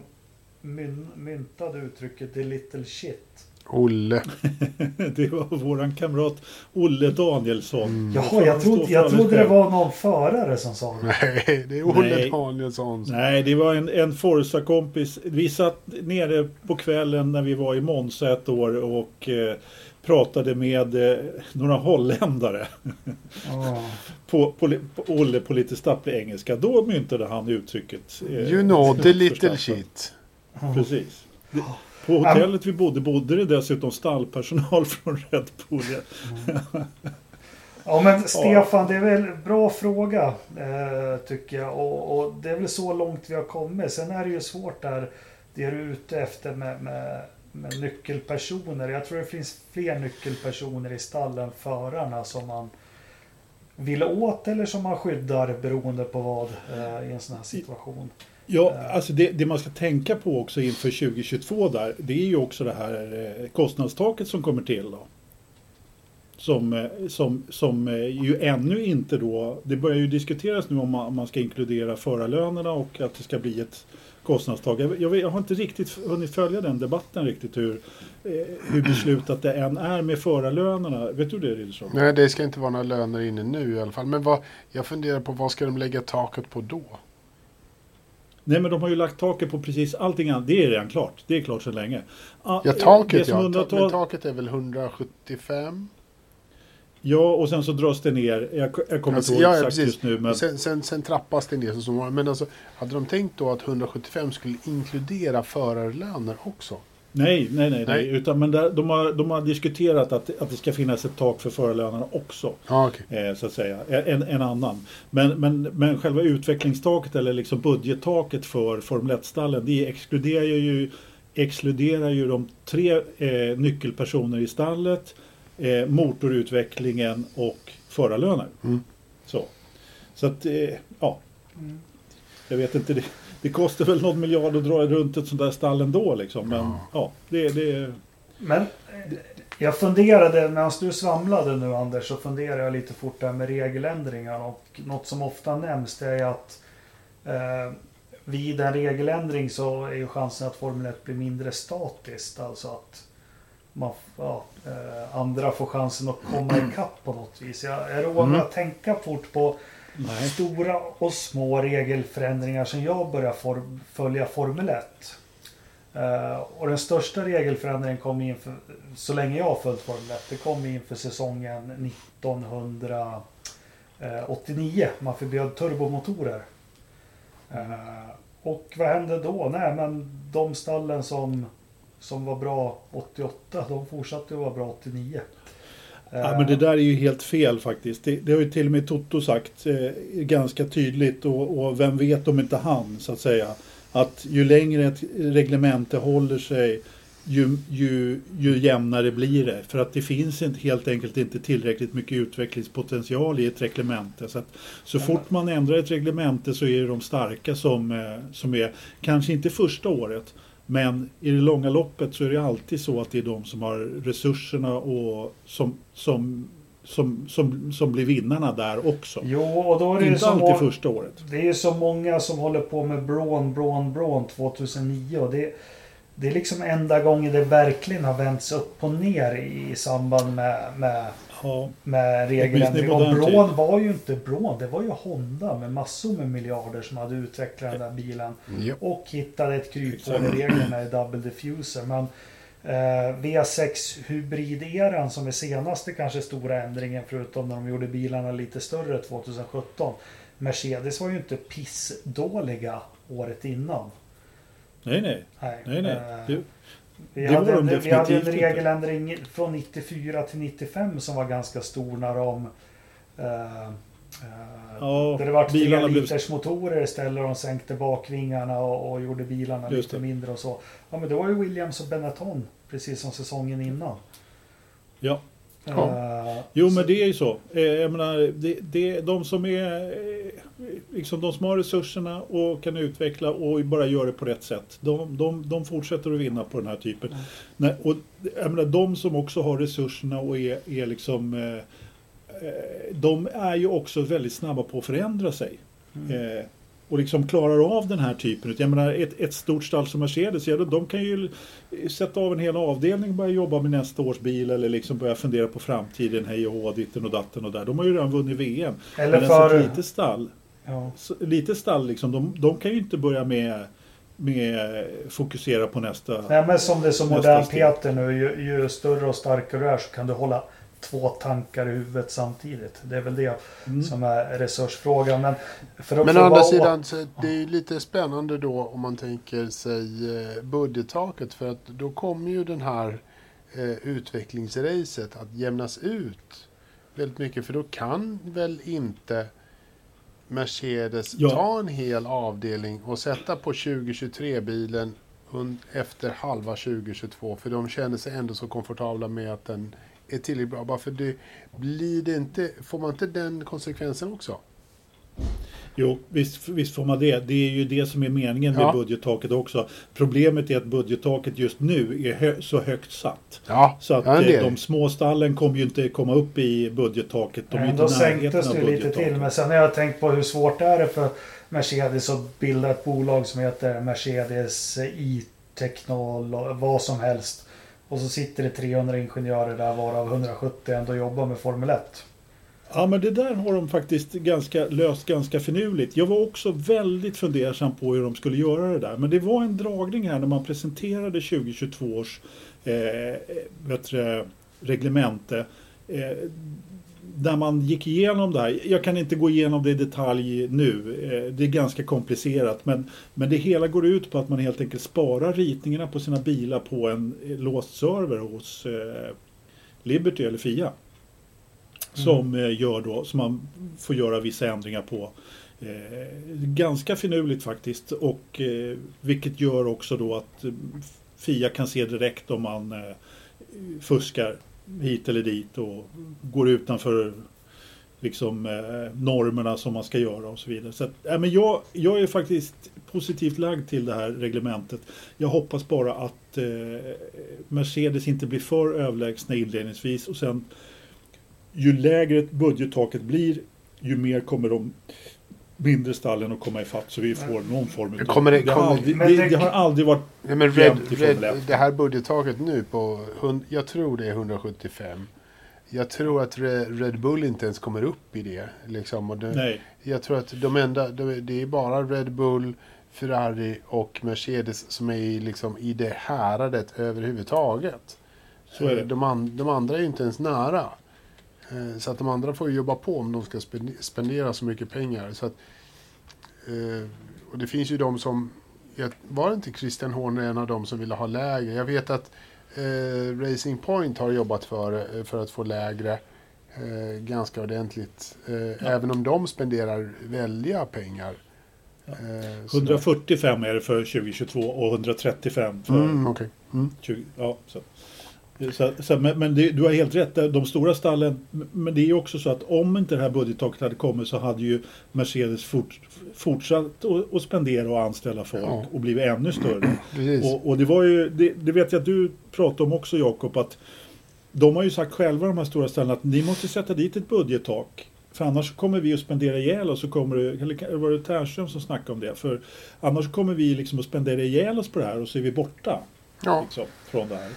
myn, myntade uttrycket the little shit?
Olle.
Det var våran kamrat Olle Danielsson.
Mm.
Jaha, jag trodde, jag trodde det var någon förare som sa det.
Nej, det är Olle
Nej.
Danielsson.
Nej, det var en, en Forza-kompis. Vi satt nere på kvällen när vi var i Monza ett år och eh, pratade med eh, några holländare.
Ja.
På, på, på Olle på lite stapplig engelska. Då myntade han uttrycket. eh,
You know the little shit.
Precis. Det- På hotellet vi bodde bodde det dessutom stallpersonal från Red Bull.
Ja men Stefan, det är väl bra fråga eh, tycker jag. Och, och det är väl så långt vi har kommit. Sen är det ju svårt där det är du ute efter med, med, med nyckelpersoner. Jag tror det finns fler nyckelpersoner i stallen förarna som man vill åt eller som man skyddar beroende på vad eh, i en sån här situation.
Ja, alltså det, det man ska tänka på också inför 2022 där, det är ju också det här eh, kostnadstaket som kommer till då. Som, eh, som, som eh, ju ännu inte då, det börjar ju diskuteras nu om man, om man ska inkludera förarlönerna och att det ska bli ett kostnadstak. Jag, jag, jag har inte riktigt hunnit följa den debatten riktigt hur, hur beslutat det än är med förarlönerna. Vet du det Riddersson?
Nej, det ska inte vara några löner inne nu i alla fall. Men vad, jag funderar på vad ska de lägga taket på då?
Nej men de har ju lagt taket på precis allting annat. Det är redan klart. Det är klart sedan länge. Ah,
Ja,
det
taket
som
ja. Ta,
undantag-
men taket är väl 175?
Ja, och sen så dras det ner. Jag, jag kommer
Alltså,
inte ihåg
ja, ja,
exakt
precis.
just nu. Men,
Sen, sen, sen trappas det ner så Men alltså, hade de tänkt då att 175 skulle inkludera förarlöner också?
Nej, nej, nej, nej. Utan, men där, de, har, de har diskuterat att, att det ska finnas ett tak för förarlönerna också.
Ja, okej.
Eh, så att säga. En, en annan. Men, men, men själva utvecklingstaket eller liksom budgettaket för Formel 1-stallen det exkluderar ju, exkluderar ju de tre eh, nyckelpersoner i stallet, eh, motorutvecklingen och förarlöner.
Mm.
Så, så att, eh, ja. Jag vet inte, det, det kostar väl någon miljard att dra runt ett sånt där stall ändå liksom. Men
Ja.
ja, det, det,
Men eh, jag funderade, medan du svamlade nu Anders, så funderade jag lite fort där med regeländringar. Och något som ofta nämns det är att eh, vid en regeländring så är ju chansen att Formel 1 blir mindre statiskt. Alltså att man, ja, eh, andra får chansen att komma ikapp på något vis. Jag, jag råkar
Mm.
tänka fort på
nej.
stora och små regelförändringar som jag börjar for, följa Formel 1. Uh, eh, och den största regelförändringen kom inför, så länge jag har följt Formel 1, det kom inför säsongen 1989. Man förbjöd turbomotorer. Eh, och vad hände då? Nej, men de stallen som, som var bra 88, de fortsatte att vara bra 89.
Ja, men det där är ju helt fel faktiskt. Det, det har ju till och med Toto sagt eh, ganska tydligt och, och, vem vet om inte han så att säga. Att ju längre ett reglemente håller sig ju, ju, ju jämnare blir det. För att det finns inte, helt enkelt inte tillräckligt mycket utvecklingspotential i ett reglemente. Så, att, så fort man ändrar ett reglemente så är det de starka som, eh, som är, kanske inte första året, men i det långa loppet så är det alltid så att det är de som har resurserna och som, som, som, som, som blir vinnarna där också.
Jo, och då är det
Inte
så
alltid
må-
första året.
Det är ju så många som håller på med Braun, Braun, Braun 2009 och det, det är liksom enda gången det verkligen har vänts upp och ner i samband med, med,
Ja,
med regeländring. Och Braun var ju inte Braun, det var ju Honda med massor med miljarder som hade utvecklat den där bilen.
Ja.
Och hittade ett kryphål i reglerna i Double Diffuser. Men eh, V6 hybrideran som är senaste kanske stora ändringen förutom när de gjorde bilarna lite större 2017. Mercedes var ju inte pissdåliga året innan.
nej, nej.
Nej,
nej, nej.
Vi, hade,
de
en- vi hade en
definitivt inte.
regeländring från 94 till 95 som var ganska stor när de eh, eh,
ja,
där det var tre
bilarna blev-
liters motorer istället och de sänkte bakvingarna och, och gjorde bilarna
Just
lite
det.
mindre och så. Ja men det var ju Williams och Benetton precis som säsongen innan.
ja.
Eh,
Jo men det är ju så. Eh, Jag menar, det, det, de som är eh, liksom de som har resurserna och kan utveckla och bara gör det på rätt sätt. De, de, de fortsätter att vinna på den här typen.
Mm.
Nej, och jag menar, de som också har resurserna och är, är liksom de är ju också väldigt snabba på att förändra sig.
Mm.
Och liksom klarar av den här typen. Jag menar ett, ett stort stall som Mercedes, ja, de kan ju sätta av en hel avdelning och börja jobba med nästa års bil eller liksom börja fundera på framtiden, hej och hå, ditten och datten och där. De har ju redan vunnit VM.
Eller
Men alltså
för...
litet stall,
Ja.
lite stall liksom, de, de kan ju inte börja med, med fokusera på nästa.
Nej men som det är så modern. Peter nu, ju, ju större och starkare du är så kan du hålla två tankar i huvudet samtidigt. Det är väl det
Mm.
som är resursfrågan. Men, för att
Men å andra sidan, så det är ju lite spännande då om man tänker sig eh, budgettaket. För att då kommer ju den här eh, utvecklingsracet att jämnas ut väldigt mycket. För då kan väl inte Mercedes
Ja.
ta en hel avdelning och sätta på 2023-bilen un- efter halva 2022. För de känner sig ändå så komfortabla med att den är tillräckligt bra. Bara för det blir det inte, får man inte den konsekvensen också?
Jo, visst, visst får man det. Det är ju det som är meningen med
Ja.
budgettaket också. Problemet är att budgettaket just nu är hö så högt satt.
Ja,
Så att
ja,
eh, de små stallen kommer ju inte komma upp i budgettaket. De är
Nej, då sänktes det lite till. Men sen har jag tänkt på hur svårt det är för Mercedes att bilda ett bolag som heter Mercedes e-technol vad som helst. Och så sitter det 300 ingenjörer där varav 170 ändå jobbar med Formel 1.
Ja men det där har de faktiskt ganska, löst ganska finurligt. Jag var också väldigt fundersam på hur de skulle göra det där. Men det var en dragning här när man presenterade 2022 års eh, eh reglemente. Eh, där man gick igenom det här. Jag kan inte gå igenom det i detalj nu. Eh, det är ganska komplicerat. Men, men det hela går ut på att man helt enkelt sparar ritningarna på sina bilar på en eh, låst server hos eh, Liberty eller Fia. Som eh, gör då, som man får göra vissa ändringar på. Eh, ganska finurligt faktiskt. Och eh, vilket gör också då att Fia kan se direkt om man fuskar hit eller dit och går utanför liksom eh, normerna som man ska göra och så vidare. Så att, äh, men jag, jag är faktiskt positivt lagd till det här reglementet. Jag hoppas bara att eh, Mercedes inte blir för överlägsna inledningsvis och sen ju lägre budgettaket blir ju mer kommer de mindre stallen att komma ifatt så vi får någon form av...
Kommer det-
har
kommer-
aldrig, det,
det-
det har aldrig varit...
Ja, men Red, Red,
1.
det här budgettaget nu på, hund- jag tror det är 175. Jag tror att Re- Red Bull inte ens kommer upp i det. Liksom. Och det
Nej.
jag tror att de enda, de, det är bara Red Bull, Ferrari och Mercedes som är i, liksom, i det häradet överhuvudtaget.
Så är det.
De, an, de andra är ju inte ens nära. Eh, Så att de andra får jobba på om de ska spen- spendera så mycket pengar. Så att, eh, och det finns ju de som... Var det inte Christian Horner en av de som ville ha lägre? Jag vet att eh, Racing Point har jobbat för, för att få lägre ganska ordentligt. Eh, Även om de spenderar väldiga pengar. Så-
145 är det för 2022 och 135 för
Mm, okej. mm.
20... Ja, så. Så, så, men men det, du har helt rätt, de stora stallen, men det är ju också så att om inte det här budgettaket hade kommit så hade ju Mercedes fort, fortsatt att, spendera och anställa folk
Ja.
och blivit ännu större. Och, och det var ju, det, det vet jag att du pratade om också Jakob, att de har ju sagt själva de här stora ställena att ni måste sätta dit ett budgettak. För annars kommer vi att spendera ihjäl oss, så kommer det, eller var det Tärnström som snackade om det? För annars kommer vi liksom att spendera ihjäl oss på det här och så är vi borta
ja.
liksom, från det här.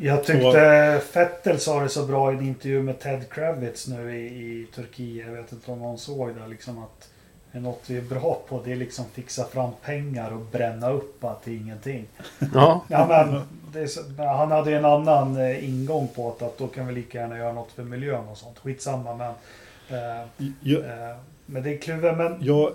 Jag tyckte Fettel sa det så bra i en intervju med Ted Kravitz nu i, i Turkiet. Jag vet inte om någon såg det. Liksom att det är något vi är bra på. Det är liksom fixa fram pengar och bränna upp att det är ingenting.
ja.
Ja, men det är så, han hade ju en annan eh, ingång på det. Att då kan vi lika gärna göra något för miljön och sånt. Skitsamma men. Eh,
Ja,
eh, men det är kluven. Men
ja,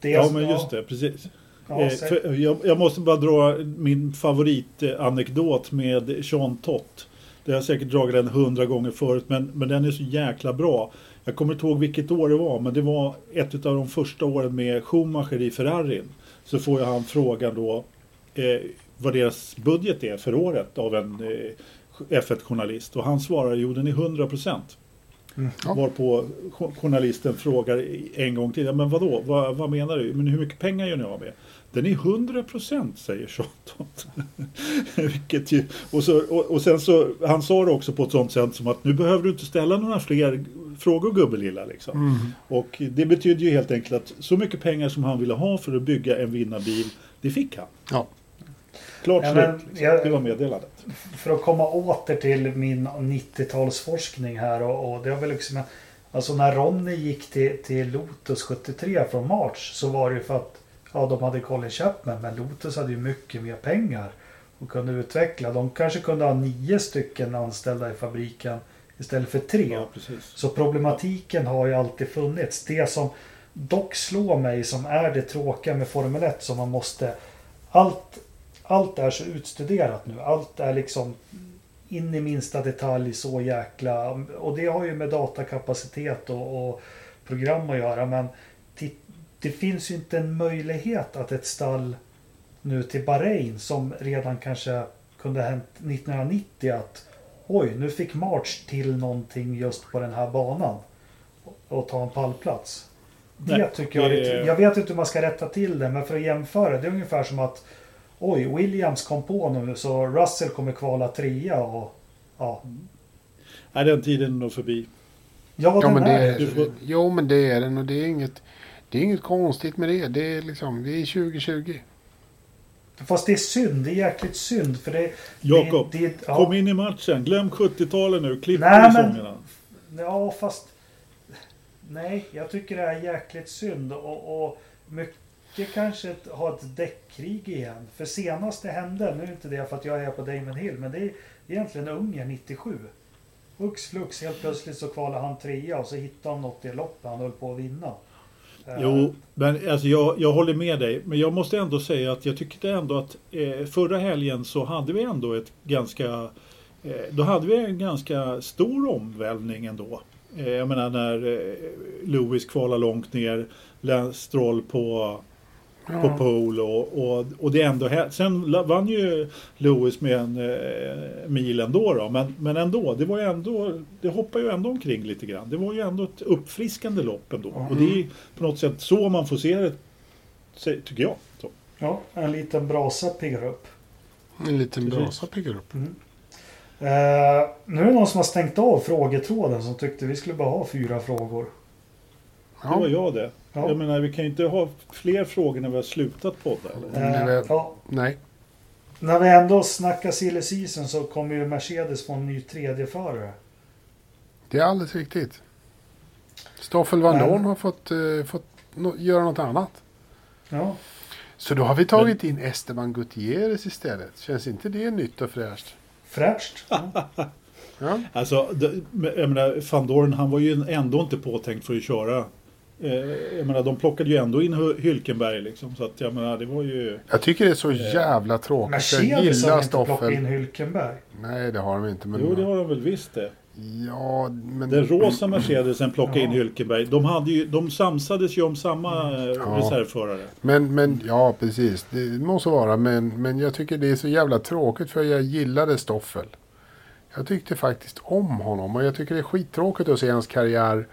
det
ja men just det, precis.
Ja,
Eh, för jag, jag måste bara dra min favoritanekdot med Sean Tott. Det har jag säkert dragit den hundra gånger förut, men, men den är så jäkla bra. Jag kommer inte ihåg vilket år det var, men det var ett av de första åren med Schumacher i Ferrarin. Så får jag han frågan då eh, vad deras budget är för året av en eh, F1-journalist. Och han svarar jo den är 100 procent.
Mm.
Ja.
Varpå jo- journalisten frågar en gång till. "Ja, Men vadå? Vad, vad menar du? Men hur mycket pengar gör ni av med? Den är 100 procent säger Sean Vilket ju, och, så, och, och sen så, han sa det också på ett sånt sätt som att nu behöver du inte ställa några fler frågor gubbelilla liksom.
Mm.
Och det betyder ju helt enkelt att så mycket pengar som han ville ha för att bygga en vinnarbil, det fick han.
Ja.
Klart
Ja,
slut. liksom. Det var meddelandet.
för att komma åter till min 90-talsforskning här och, och det väl liksom Alltså när Ronny gick till, till Lotus 73 från March så var det ju för att ja, de hade Colin Chapman men Lotus hade ju mycket mer pengar och kunde utveckla. De kanske kunde ha nio stycken anställda i fabriken istället för tre.
Ja.
Så problematiken har ju alltid funnits. Det som dock slår mig som är det tråkiga med Formel 1 som man måste... Allt, allt är så utstuderat nu. Allt är liksom in i minsta detalj så jäkla... Och det har ju med datakapacitet och, och program att göra. Men det, finns ju inte en möjlighet att ett stall nu till Bahrain som redan kanske kunde ha hänt 1990 att oj, nu fick March till någonting just på den här banan och ta en pallplats. Det
Nej,
tycker jag
det
Jag vet inte hur man ska rätta till det, men för att jämföra. Det är ungefär som att oj, Williams kom på nu så Russell kommer kvala trea och ja.
Nej, den tiden är nog förbi.
Ja,
Ja, men det
är
är,
får-
jo, men det är den och det är inget, det är inget konstigt med det. Det är liksom, vi är 2020.
Fast det är synd, det är jäkligt synd för det...
Jakob,
det, det, ja.
kom in i matchen. Glöm 70-talet nu. Klipp
Nej, men-
sångerna.
Ja, fast... Nej, jag tycker det är jäkligt synd och, och mycket kanske ett, ha ett däckkrig igen. För senast det hände, nu är inte det för att jag är på Damon Hill, men det är egentligen Ungern 97. Hux flux, helt plötsligt så kvalar han trea och så hittar han något i loppet han höll på att vinna. Eh,
jo, men alltså jag, jag håller med dig. Men jag måste ändå säga att jag tyckte ändå att eh, förra helgen så hade vi ändå ett ganska... Eh, då hade vi en ganska stor omvälvning ändå. Eh, jag menar när eh, Lewis kvalar långt ner, Lance Stroll på, på pole och, och, och det är ändå... Sen vann ju Lewis med en eh, mil ändå då, men, men ändå, det var ju ändå... Det hoppar ju ändå omkring lite grann. Det var ju ändå ett uppfriskande lopp ändå. Och det är på något sätt så man får se det, tycker jag. Så.
Ja, en liten brasa piggar upp.
En liten brasa piggar upp.
Eh, nu är det någon som har stängt av frågetråden som tyckte vi skulle bara ha fyra frågor.
Det var
Ja.
jag det.
Ja.
Jag menar, vi kan ju inte ha fler frågor när vi har slutat podda. Eller?
Det var-
ja,
Nej.
När vi ändå snackar silly season så kommer ju Mercedes få en ny tredjeförare.
Det är alldeles riktigt. Stoffel van
Men-
Dorn har fått, eh, fått no- göra något annat.
Ja.
Så då har vi tagit in Esteban Gutierrez istället. Känns inte det nytt och fräscht?
Fräscht.
Ja.
Alltså, det- men jag menar, van Doren han var ju ändå inte påtänkt för att köra. Eh, jag menar, de plockade ju ändå in Hy- Hülkenberg liksom. Så att jag menar, det var ju...
Jag tycker det är så jävla tråkigt. Jag
Mercedes har
gillar
inte plockat in
Stoffel.
Hülkenberg.
Nej, det har de inte. Men...
Jo, det har de väl visst det.
Ja, men...
Den rosa Mercedesen plockade in
Ja.
Hülkenberg. De, hade ju, de samsades ju om samma eh,
Ja.
reservförare.
Men, men ja, precis. Det måste vara. Men, men jag tycker det är så jävla tråkigt för jag gillade Stoffel. Jag tyckte faktiskt om honom och jag tycker det är skittråkigt att se hans karriär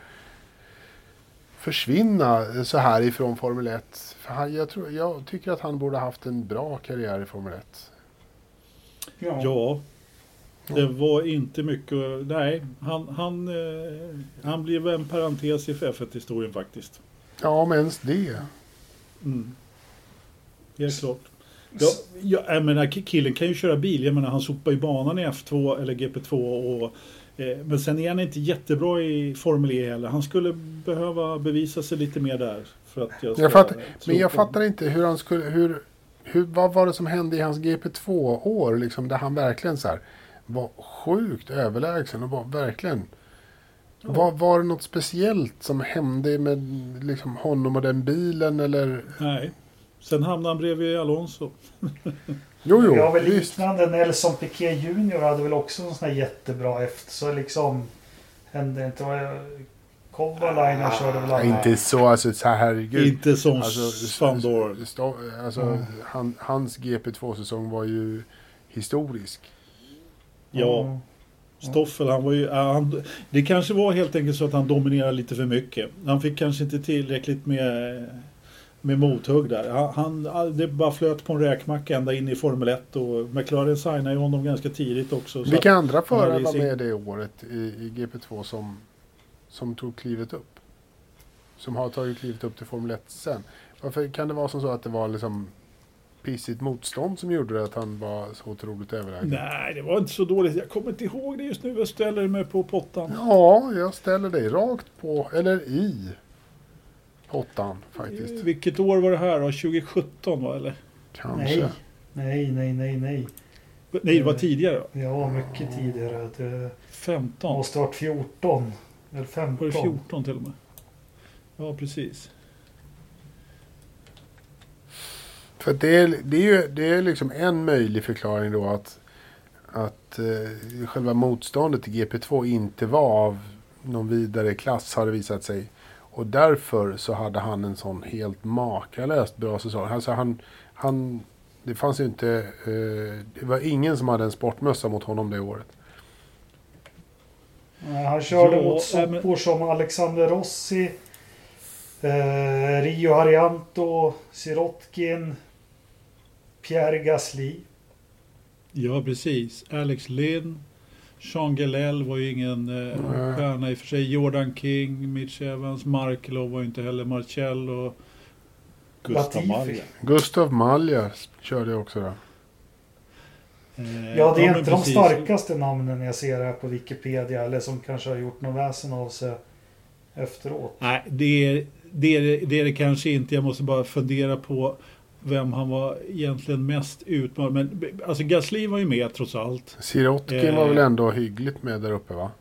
försvinna så här ifrån Formel 1. För han, jag, tror, jag tycker att han borde haft en bra karriär i Formel 1.
Ja.
Ja, det var inte mycket... Nej, han, han, eh, han blev en parentes i F1-historien faktiskt.
Ja, om ens det.
Mm. Helt klart. Ja, ja, jag menar, ki- killen kan ju köra bil. Jag menar, han sopar ju banan i F2 eller GP2. Och, men sen är han inte jättebra i Formel E heller. Han skulle behöva bevisa sig lite mer där. För att jag,
Jag fattar, men jag fattar inte hur han skulle... Hur, hur, vad var det som hände i hans GP2-år? Liksom, där han verkligen så här, var sjukt överlägsen och var verkligen... Var, var det något speciellt som hände med liksom, honom och den bilen eller?
Nej. Sen hamnade han bredvid Alonso.
Jo,
Vi har
jo,
väl
visst.
liknande. Nelson Piquet Junior hade väl också en sån här jättebra efter. Så liksom hände inte. Vad jag- Kovalainen körde väl aldrig.
inte så, alltså så här, herregud.
Inte som
Alltså,
Van Dorn.
sto- alltså,
Mm.
han, hans GP2-säsong var ju historisk.
Ja.
Mm.
Stoffel, han var ju... Han, det kanske var helt enkelt så att han dominerade lite för mycket. Han fick kanske inte tillräckligt med, med mothugg där. Han, han, det bara flöt på en räkmacka ända in i Formel 1 och McLaren signade ju honom ganska tidigt också. Så
Vilka andra förare var med det året i, i GP2 som, som tog klivet upp? Som har tagit klivet upp till Formel 1 sen. Varför kan det vara som så att det var liksom pissigt motstånd som gjorde det att han var så otroligt överlägsen?
Nej, det var inte så dåligt. Jag kommer inte ihåg det just nu. Jag ställer mig på pottan.
Ja, jag ställer dig rakt på, eller i pottan faktiskt.
Vilket år var det här då? 2017 va? Eller?
Kanske.
Nej. Nej, nej, nej, nej.
Nej, det var tidigare. va?
Ja, mycket tidigare. Det
15.
måste ha varit 14. Eller
Var
15.
det 14 till och med? Ja, precis.
För det är, det är ju det är liksom en möjlig förklaring då att, att eh, själva motståndet till GP2 inte var av någon vidare klass har det visat sig. Och därför så hade han en sån helt makalöst bra säsong. Alltså han, han, det fanns ju inte, eh, det var ingen som hade en sportmössa mot honom det året.
Nej, Han körde
Ja,
mot
äh, men-
sopor som Alexander Rossi, eh, Rio Harianto, Sirotkin, Pierre Gasly.
Ja, precis. Alex Lynn. Jean Gelell var ju ingen eh, stjärna i och för sig. Jordan King, Mitch Evans, Markelov var ju inte heller Marcel och Gustav
Latifi.
Malja.
Gustav Malja körde jag också då.
Eh,
Ja, det är
men
inte de
precis.
starkaste namnen jag ser här på Wikipedia eller som kanske har gjort något väsen av sig efteråt.
Nej, det är, det, är, det är det kanske inte. Jag måste bara fundera på vem han var egentligen mest utmanad. Men alltså Gasly var ju med trots allt.
Sirotkin
Eh.
var väl ändå hyggligt med där uppe va?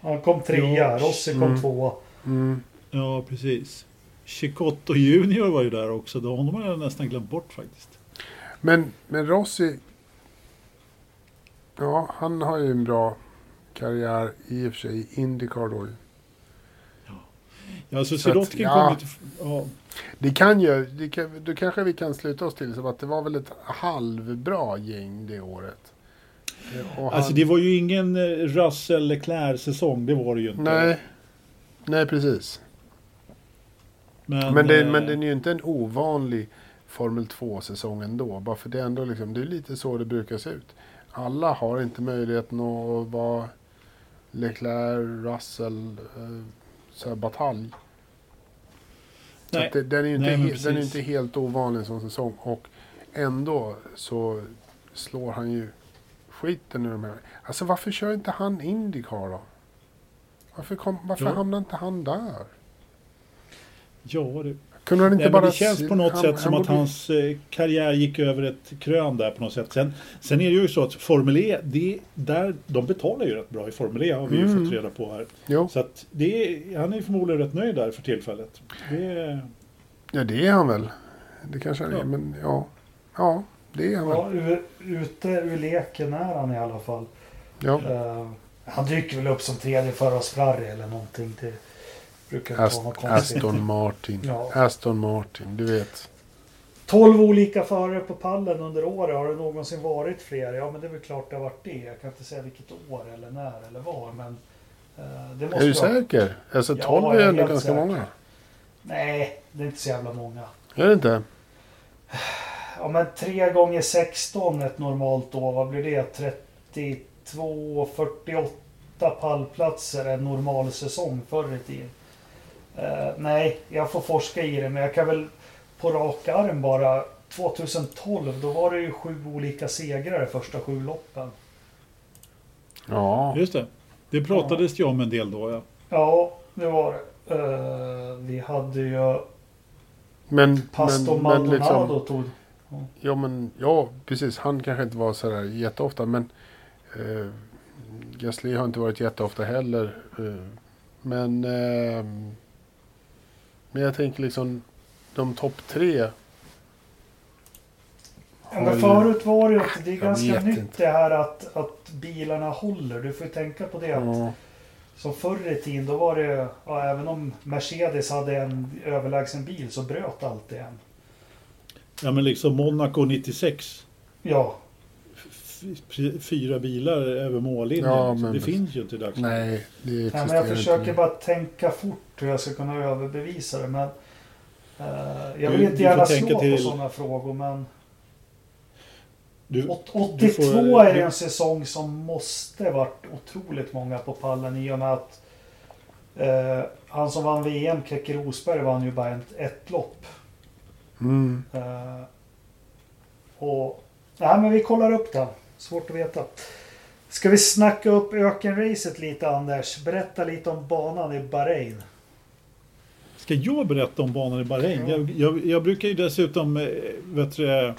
Han kom trea,
Ja,
Rossi kom
mm.
tvåa.
Mm.
Ja, precis. Chicotto Junior var ju där också. De honom har jag nästan glömt bort faktiskt.
Men, men Rossi... Ja, han har ju en bra karriär i och för sig i Indycar då.
Ja,
Så att,
Sirotkin
ja.
kom lite... Ja,
Det kan ju, det kan, då kanske vi kan sluta oss till som att det var väl ett halvbra gäng det året. Och
Alltså
han-
det var ju ingen eh, Russell Leclerc-säsong, det var det ju inte.
Nej, nej precis.
Men,
Men, det,
eh,
men den är ju inte en ovanlig Formel 2-säsong ändå. Bara för det är ändå liksom, det är lite så det brukar se ut. Alla har inte möjligheten att vara Leclerc, Russell, eh, så här batalj. Så
Nej.
det, den är ju inte,
Nej,
he- den är inte helt ovanlig som säsong. Och ändå så slår han ju skiten ur de här. Alltså varför kör inte han Indycar då? Varför, kom, varför hamnar inte han där?
Ja, det,
Kunde han inte
Nej,
bara...
det känns på något
han-
sätt som
han
att
borde-
hans eh, karriär gick över ett krön där på något sätt. Sen, sen är det ju så att Formel E, det, där, de betalar ju rätt bra i Formel E har vi ju
Mm.
fått reda på här.
Jo,
Så att det är, han är förmodligen rätt nöjd där för tillfället. Det,
ja det är han väl. Det kanske han är,
Ja.
men ja. Ja, det är han väl.
Ja, ur, ute ur leken är han i alla fall.
Ja.
Eh, han dyker väl upp som tredje förare hos Ferrari eller någonting. Det brukar inte vara något
Ast-
konstigt.
Aston Martin.
Ja.
Aston Martin, du vet.
12 olika förare på pallen under året. Har det någonsin varit fler? Ja, men det är väl klart det har varit det. Jag kan inte säga vilket år eller när eller var. Men eh, det måste
Är du
vara-
säker? Alltså
Ja,
12
jag
är ändå ganska
säker.
många.
Nej, det är inte så jävla många.
Är det inte?
Ja, men 3 gånger 16 ett normalt år. Vad blir det? 32, 48 pallplatser en normal säsong förr i tiden. Eh, nej, jag får forska i det, men jag kan väl på rak arm bara 2012, då var det ju sju olika segrar i första sju loppen.
Ja.
just det. Det pratades ju om en del då. Ja.
Ja, det var det. Eh, vi hade ju
Men,
Pastor
men, men
Maldonado
liksom,
tog...
ja, men, ja, precis. Han kanske inte var sådär jätteofta, men eh, Gasly har inte varit jätteofta heller. Eh, men, eh, men jag tänker liksom de topp tre.
Ja, men förut var det ju att det är ganska nytt
inte.
det här att, att bilarna håller. Du får ju tänka på det. att
Ja,
Som förr i tiden, då var det ja, även om Mercedes hade en överlägsen bil så bröt alltid en.
ja, men liksom Monaco 96.
Ja,
fyra bilar över mållinjen.
Ja,
liksom.
men-
det finns ju inte i dagsläget.
nej, det
Nej, men jag försöker
inte.
bara tänka fort hur jag ska kunna överbevisa det. Men, eh, jag vill
Du-
inte gärna slå på
till-
sådana frågor. Men
Du,
åt-
du
82
får-
är
du-
en säsong som måste varit otroligt många på pallen i och med att eh, han som vann VM, Keke Rosberg, vann ju bara ett, ett lopp.
Mm.
Eh, och, nej, men vi kollar upp det. Svårt att veta. Ska vi snacka upp ökenracet lite Anders? Berätta lite om banan i Bahrain.
Ska jag berätta om banan i Bahrain?
Ja.
Jag, jag, jag brukar ju dessutom eh, vet du, eh,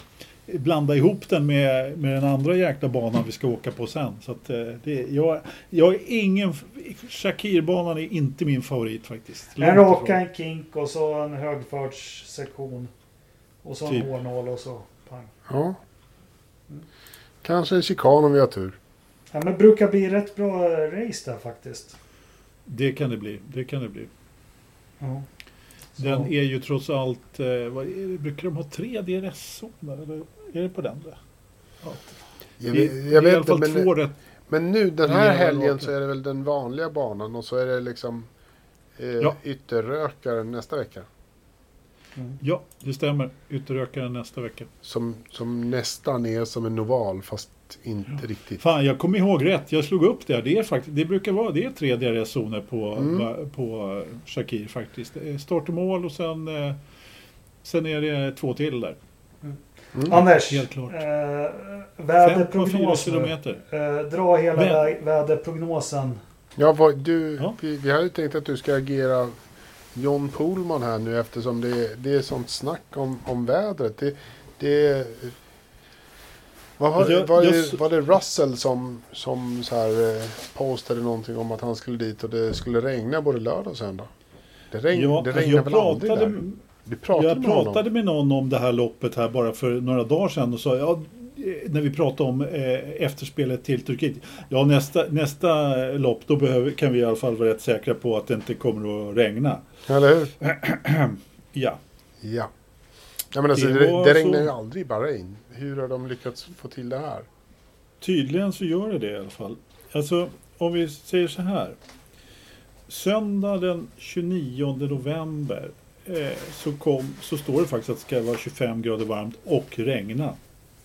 blanda ihop den med, med den andra jäkla banan vi ska åka på sen. Så att, eh, det, jag, jag är ingen... Shakir-banan är inte min favorit faktiskt.
En
Långt
raka,
ifrån.
en kink och så en högfartssektion. Och så en
Typ.
hårnål och så pang.
Ja. Kanske en chikan om vi har tur.
Ja, men det brukar bli rätt bra race där faktiskt.
Det kan det bli. Det kan det bli.
Ja.
Den är ju trots allt... Eh, vad är det, brukar de ha tre DRS-zoner? Eller är det på den? Där? Ja.
Jag,
Det,
vet-
det
jag
är i
vet
alla
inte,
fall
men,
två rätt.
men nu den här helgen så är det väl den vanliga banan och så är det liksom eh,
Ja.
ytterrökaren nästa vecka.
Mm.
Ja, det stämmer. Ytterökaren nästa vecka.
Som, som nästan är som en oval fast inte riktigt.
Fan, jag kommer ihåg rätt. Jag slog upp det. Det, är faktiskt, det brukar vara det är tre DRS-zoner på,
Mm.
på eh, Shakir faktiskt. Är Start och mål och sen, eh, sen är det två till där.
Mm.
Anders,
Helt klart.
eh,
5,4
väderprognos. Eh, dra hela
vä-
väderprognosen.
Ja, vad, du,
Ja.
Vi, vi hade tänkt att du ska agera John Pohlman här nu eftersom det, det är sånt snack om, om vädret. Det, det, vad var,
Alltså, jag-
var,
jag
det, var det Russell som, som så här, eh, postade någonting om att han skulle dit och det skulle regna både lördag och söndag? Det, regn,
Ja,
det regnar väl aldrig
pratade,
där? Du pratade
jag
med
pratade med någon om det här loppet här bara för några dagar sedan och sa ja, när vi pratade om eh, efterspelet till Turkiet. Ja, nästa, nästa lopp då behöver, kan vi i alla fall vara rätt säkra på att det inte kommer att regna.
Eller hur?
Ja,
Ja. ja men alltså,
Det
det, det regnar ju aldrig i Bahrain. Hur har de lyckats få till det här?
Tydligen så gör det det i alla fall. Alltså, om vi säger så här. Söndag den 29 november eh, så, kom, så står det faktiskt att det ska vara 25 grader varmt och regna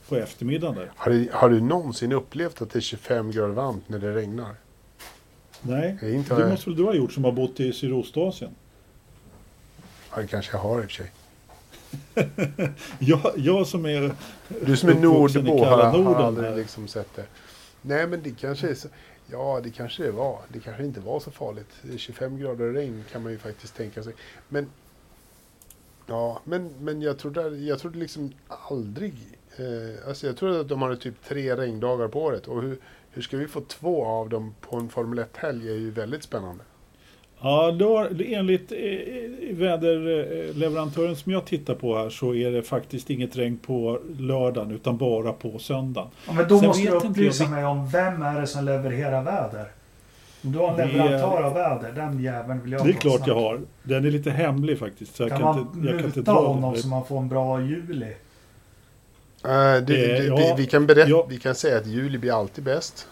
på eftermiddagen där.
Har du, har du någonsin upplevt att det är 25 grader varmt när det regnar?
Nej,
Jag inte
det
har-
måste väl du ha gjort som har bott i Sydostasien?
Ja, det kanske jag har i och för sig.
Jag, jag som är...
Du som är nordbo har, har aldrig liksom sett det. Nej, men det kanske är så. Ja, det kanske det var. Det kanske inte var så farligt. Det är 25 grader regn kan man ju faktiskt tänka sig. Men Ja, men, men jag trodde, jag trodde liksom aldrig... Eh, alltså jag trodde att de hade typ tre regndagar på året. Och hur, hur ska vi få två av dem på en Formel 1-helg är ju väldigt spännande.
Ja, då, enligt eh, väderleverantören som jag tittar på här så är det faktiskt inget regn på lördagen utan bara på söndagen.
Ja, men då
Sen
måste du upplysa
jag-
mig om vem är det som levererar väder? Om du har en leverantör av väder, den jäveln vill jag
Det är
ha
klart
snabbt.
jag har. Den är lite hemlig faktiskt. Så jag
Kan
kan,
man
inte, jag kan inte
muta
dra
honom så man får en bra juli?
Eh, det, det,
Eh,
vi,
ja,
vi, kan berätta,
ja.
vi kan säga att juli blir alltid bäst.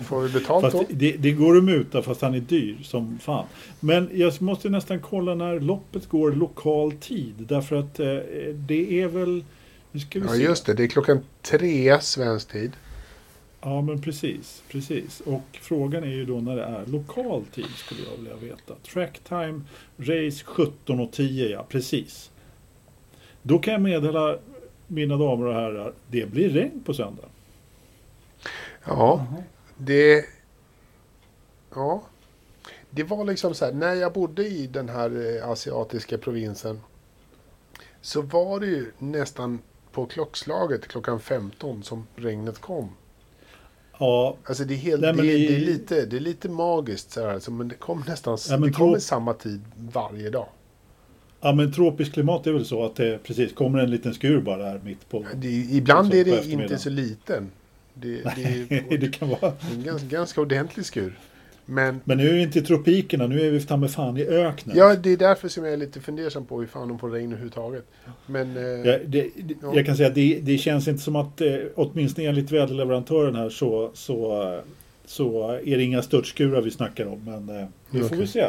Får vi betalt då?
det, det går att muta fast han är dyr som fan. Men jag måste nästan kolla när loppet går lokal tid. Därför att eh, det är väl... Nu ska vi
Ja,
se.
just det. Det är klockan tre svensk tid.
Ja, men precis. precis. Och frågan är ju då när det är lokal tid skulle jag vilja veta. Track time, race 17.10, ja precis. Då kan jag meddela mina damer och herrar, det blir regn på söndag.
Ja, det... Ja. Det var liksom så här, när jag bodde i den här eh, asiatiska provinsen så var det ju nästan på klockslaget klockan 15 som regnet kom.
Ja,
Alltså det är, helt,
Nej,
det,
i-
det, är lite, det är lite magiskt så här, alltså, men det kom nästan det kommer samma tid varje dag.
Ja, men tropiskt klimat är väl så att det precis kommer en liten skur bara här mitt på.
Det, ibland
Så
är
på
det inte så liten. Det, det är
det kan vara.
en ganska, ganska ordentlig skur. Men
Men nu är vi inte i tropikerna, nu är vi ta fan i öknen.
ja, det är därför som jag är lite fundersam på hur fan de får regn överhuvudtaget. Men eh,
Ja, det,
Ja.
Jag kan säga att det, det känns inte som att, eh, åtminstone enligt väderleverantören här, så, så, eh, så är det inga störtskurar vi snackar om. Men det får
Okej.
vi se.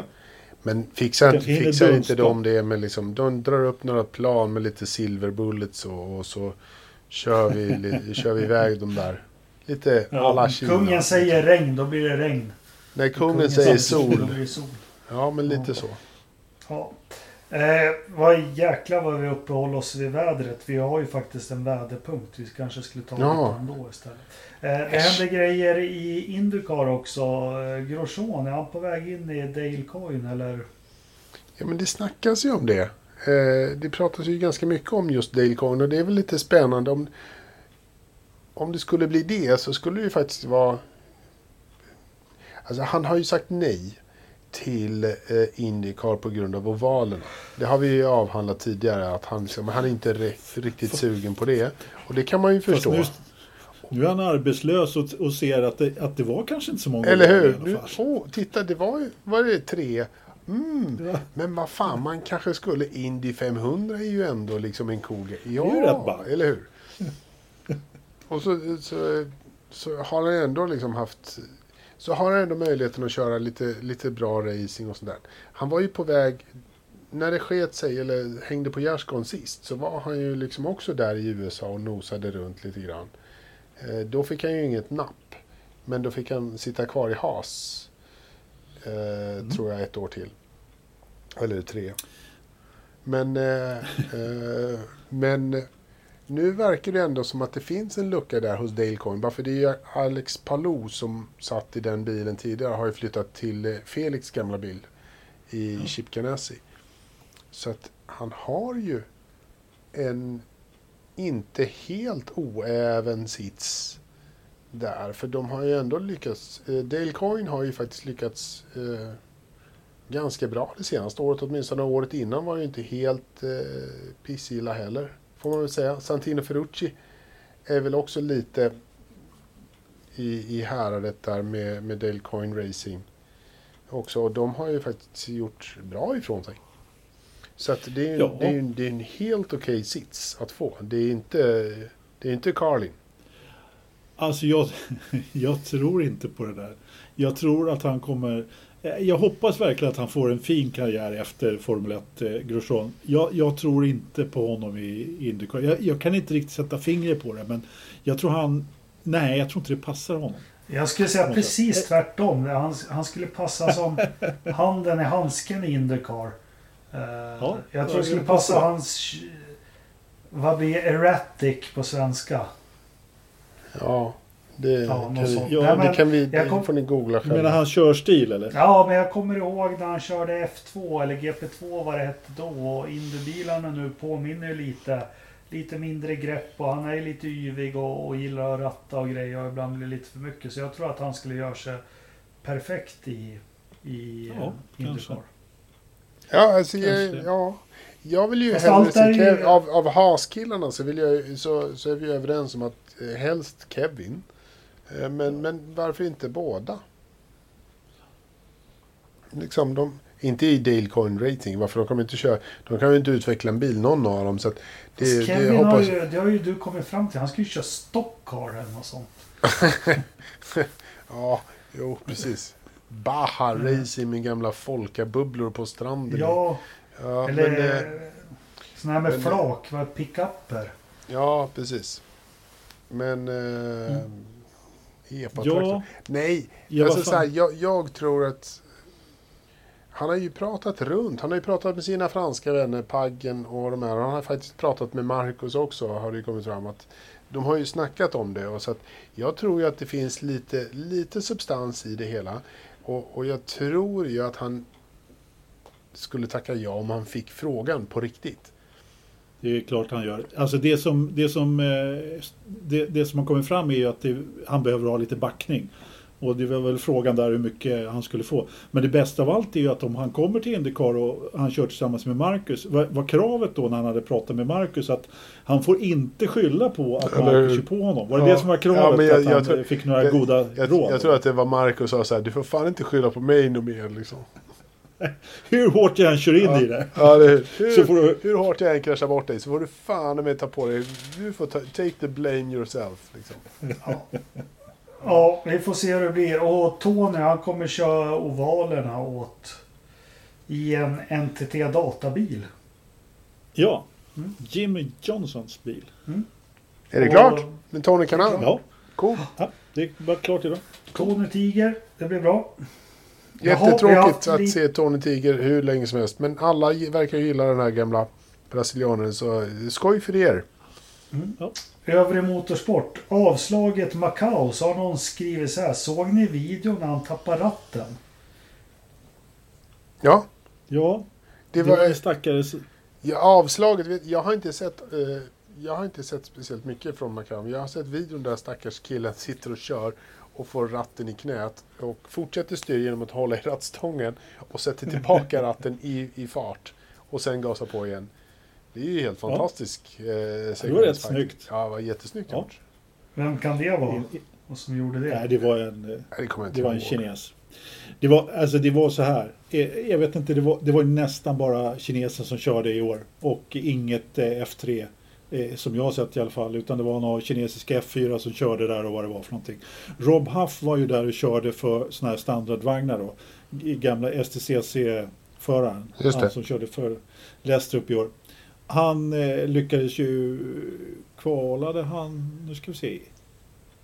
Men fixar,
hinner
fixar inte de det med liksom, de drar upp några plan med lite silver bullets och, och så kör vi, li- kör vi iväg dem där. Lite
Ja,
alla Kina.
Kungen säger regn, då blir det regn.
När kungen säger
säger Då
sol.
blir det sol.
Ja, men lite
Ja.
så.
Ja. Eh, vad jäklar vad vi uppehåller oss vid vädret. Vi har ju faktiskt en väderpunkt. Vi kanske skulle ta
Ja.
lite ändå istället. Eh, det händer grejer i Indycar också. Eh, Grosjean, är han på väg in i Dale Coin eller?
Ja, men det snackas ju om det. Eh, det pratas ju ganska mycket om just Dale Coyne och det är väl lite spännande om om det skulle bli det så skulle det ju faktiskt vara Alltså han har ju sagt nej till Indycar på grund av ovalen. Det har vi ju avhandlat tidigare att han, liksom, han är inte ri- riktigt sugen på det. Och det kan man ju
Fast
förstå.
nu, nu är han arbetslös och, och ser att det, att det var kanske inte så många
Eller hur?
i alla
Nu, åh, titta, det var ju var det tre. Mm.
Ja.
Men vad fan, man kanske skulle... Indy 500 är ju ändå liksom en cool grej. Ja,
är ju rätt ballt.
eller hur? Och så, så, så har han ändå liksom haft... Så har han ändå möjligheten att köra lite, lite bra racing och sådär. Han var ju på väg... När det sket sig, eller hängde på gärdsgården sist, så var han ju liksom också där i USA och nosade runt lite grann. Eh, då fick han ju inget napp. Men då fick han sitta kvar i Haas. Eh, Tror jag ett år till. Eller tre. Men, eh, eh, men nu verkar det ändå som att det finns en lucka där hos Dale Coyne. Bara för det är ju Alex Palou som satt i den bilen tidigare. Har ju flyttat till Felix gamla bil i Chip Ganassi. Så att han har ju en inte helt oäven sits där. För de har ju ändå lyckats. Eh, Dale Coyne har ju faktiskt lyckats eh, ganska bra det senaste året. Åtminstone året innan var ju inte helt eh, pissilla heller. Får man väl säga. Santino Ferrucci är väl också lite i, i häradet där med, med Dale Coyne Racing. Också, och de har ju faktiskt gjort bra ifrån sig. Så att det är,
Ja.
det är, det är en helt okej sits att få. Det är inte, det är inte Carlin.
Alltså jag, jag tror inte på det där. Jag tror att han kommer... eh, Jag hoppas verkligen att han får en fin karriär efter Formel 1 eh, Grosjean. Jag, jag tror inte på honom i Indycar. Jag, jag kan inte riktigt sätta fingret på det men jag tror han... Nej, jag tror inte det passar honom.
Jag skulle säga precis tvärtom. Han, han skulle passa som handen i handsken i Indycar. Eh, jag tror det skulle passa hans... Vad blir erratic på svenska?
Ja, Det,
Ja,
kan, vi.
Ja,
Nej,
det
men
kan vi, det
kom-
får ni googla
Du menar
själva.
hans körstil eller?
Ja, men jag kommer ihåg när han körde F2 eller GP2 vad det hette då. Och Indybilarna nu påminner ju lite. Lite mindre grepp och han är lite yvig och, och gillar att ratta och grejer och ibland blir det lite för mycket. Så jag tror att han skulle göra sig perfekt i, i
Ja,
eh, Indycar.
Ja, alltså, jag, ja, jag vill ju
Fast
hellre se
är ju-
av, av Haas-killarna så, vill jag, så, så är vi överens om att eh, helst Kevin. Eh, men, men varför inte båda? Liksom de, inte i Dale Coin Rating, varför de kommer inte köra, de kan ju inte utveckla en bil någon av dem. Så att det,
Fast
det
Kevin har
hoppas,
ju, det har ju du kommit fram till. Han ska ju köra stockcar eller något sånt.
Ja, jo precis. Baha
Mm.
racing med gamla folkabubblor på stranden.
Ja,
ja
eller
men, eh,
såna här med
men-
flak, vad pickuper.
ja precis. Men... Eh,
Mm.
Epa-traktor.
Ja,
Nej,
ja
alltså, så här, jag, jag tror att han har ju pratat runt. Han har ju pratat med sina franska vänner, Paggen och de här. Han har faktiskt pratat med Marcus också, har det kommit fram. att De har ju snackat om det. Och så att jag tror ju att det finns lite, lite substans i det hela. Och, och jag tror ju att han skulle tacka ja om han fick frågan på riktigt.
Det är klart han gör. Alltså det som, det som, eh, det, det som har kommit fram är ju att det, han behöver ha lite backning. Och det var väl frågan där hur mycket han skulle få. Men det bästa av allt är ju att om han kommer till Indycar och han kör tillsammans med Marcus. Var, kravet då när han hade pratat med Marcus att han får inte skylla på att
Eller-
Marcus kör på honom? Var det
Ja.
det som var kravet?
Ja, jag-
att han
tror-
fick några
jag-
goda
Jag,
råd?
jag tror att det var Marcus som sa så här, du får fan inte skylla på mig något mer liksom.
Hur hårt jag än kör in i det.
Ja, det, hur,
Så får du-
hur hårt jag än kraschar bort dig så får du fan med ta på dig. Du får ta, take the blame yourself. Liksom.
Ja. Ja, vi får se hur det blir. Och Tony han kommer köra ovalerna åt i en NTT databil.
Ja.
Mm.
Jimmy Johnsons bil.
Är det
Och
klart? Men Tony kan han?
Ja,
Cool.
ja det är bara klart idag.
Tony Tiger, det blir bra.
Jättetråkigt att se Tony Tiger hur länge som helst. Men alla verkar gilla den här gamla brasilianaren. Så skoj för er.
Ja.
Övrig motorsport. Avslaget Macau så har någon skrivit så här. Såg ni videon när han tappade ratten?
Ja,
Ja,
det
det var en stackares...
ja, avslaget. Jag har inte sett... Eh, jag har inte sett speciellt mycket från Macau. Jag har sett videon där stackars killen sitter och kör och får ratten i knät och fortsätter styra genom att hålla i rattstången och sätter tillbaka ratten i, i fart och sen gasar på igen. Det är ju helt
Ja.
fantastisk eh,
Det var rätt
faktiskt.
snyggt.
Ja, det var jättesnyggt
Ja.
gjort.
Vem kan det vara? Och som gjorde det?
Nej, det var en, eh,
Nej, Det
det var en kines. Det var, alltså det var så här. Eh, Jag vet inte, det var, det var nästan bara kineser som körde i år. Och inget eh, F3. eh, Som jag har sett i alla fall. Utan det var några kinesiska F4 som körde där och vad det var för någonting. Rob Huff var ju där och körde för såna här standardvagnar då. Gamla STCC-föraren.
Just det.
Han som körde för Lestrup i år. Han eh, lyckades ju kvalade han, nu ska vi se.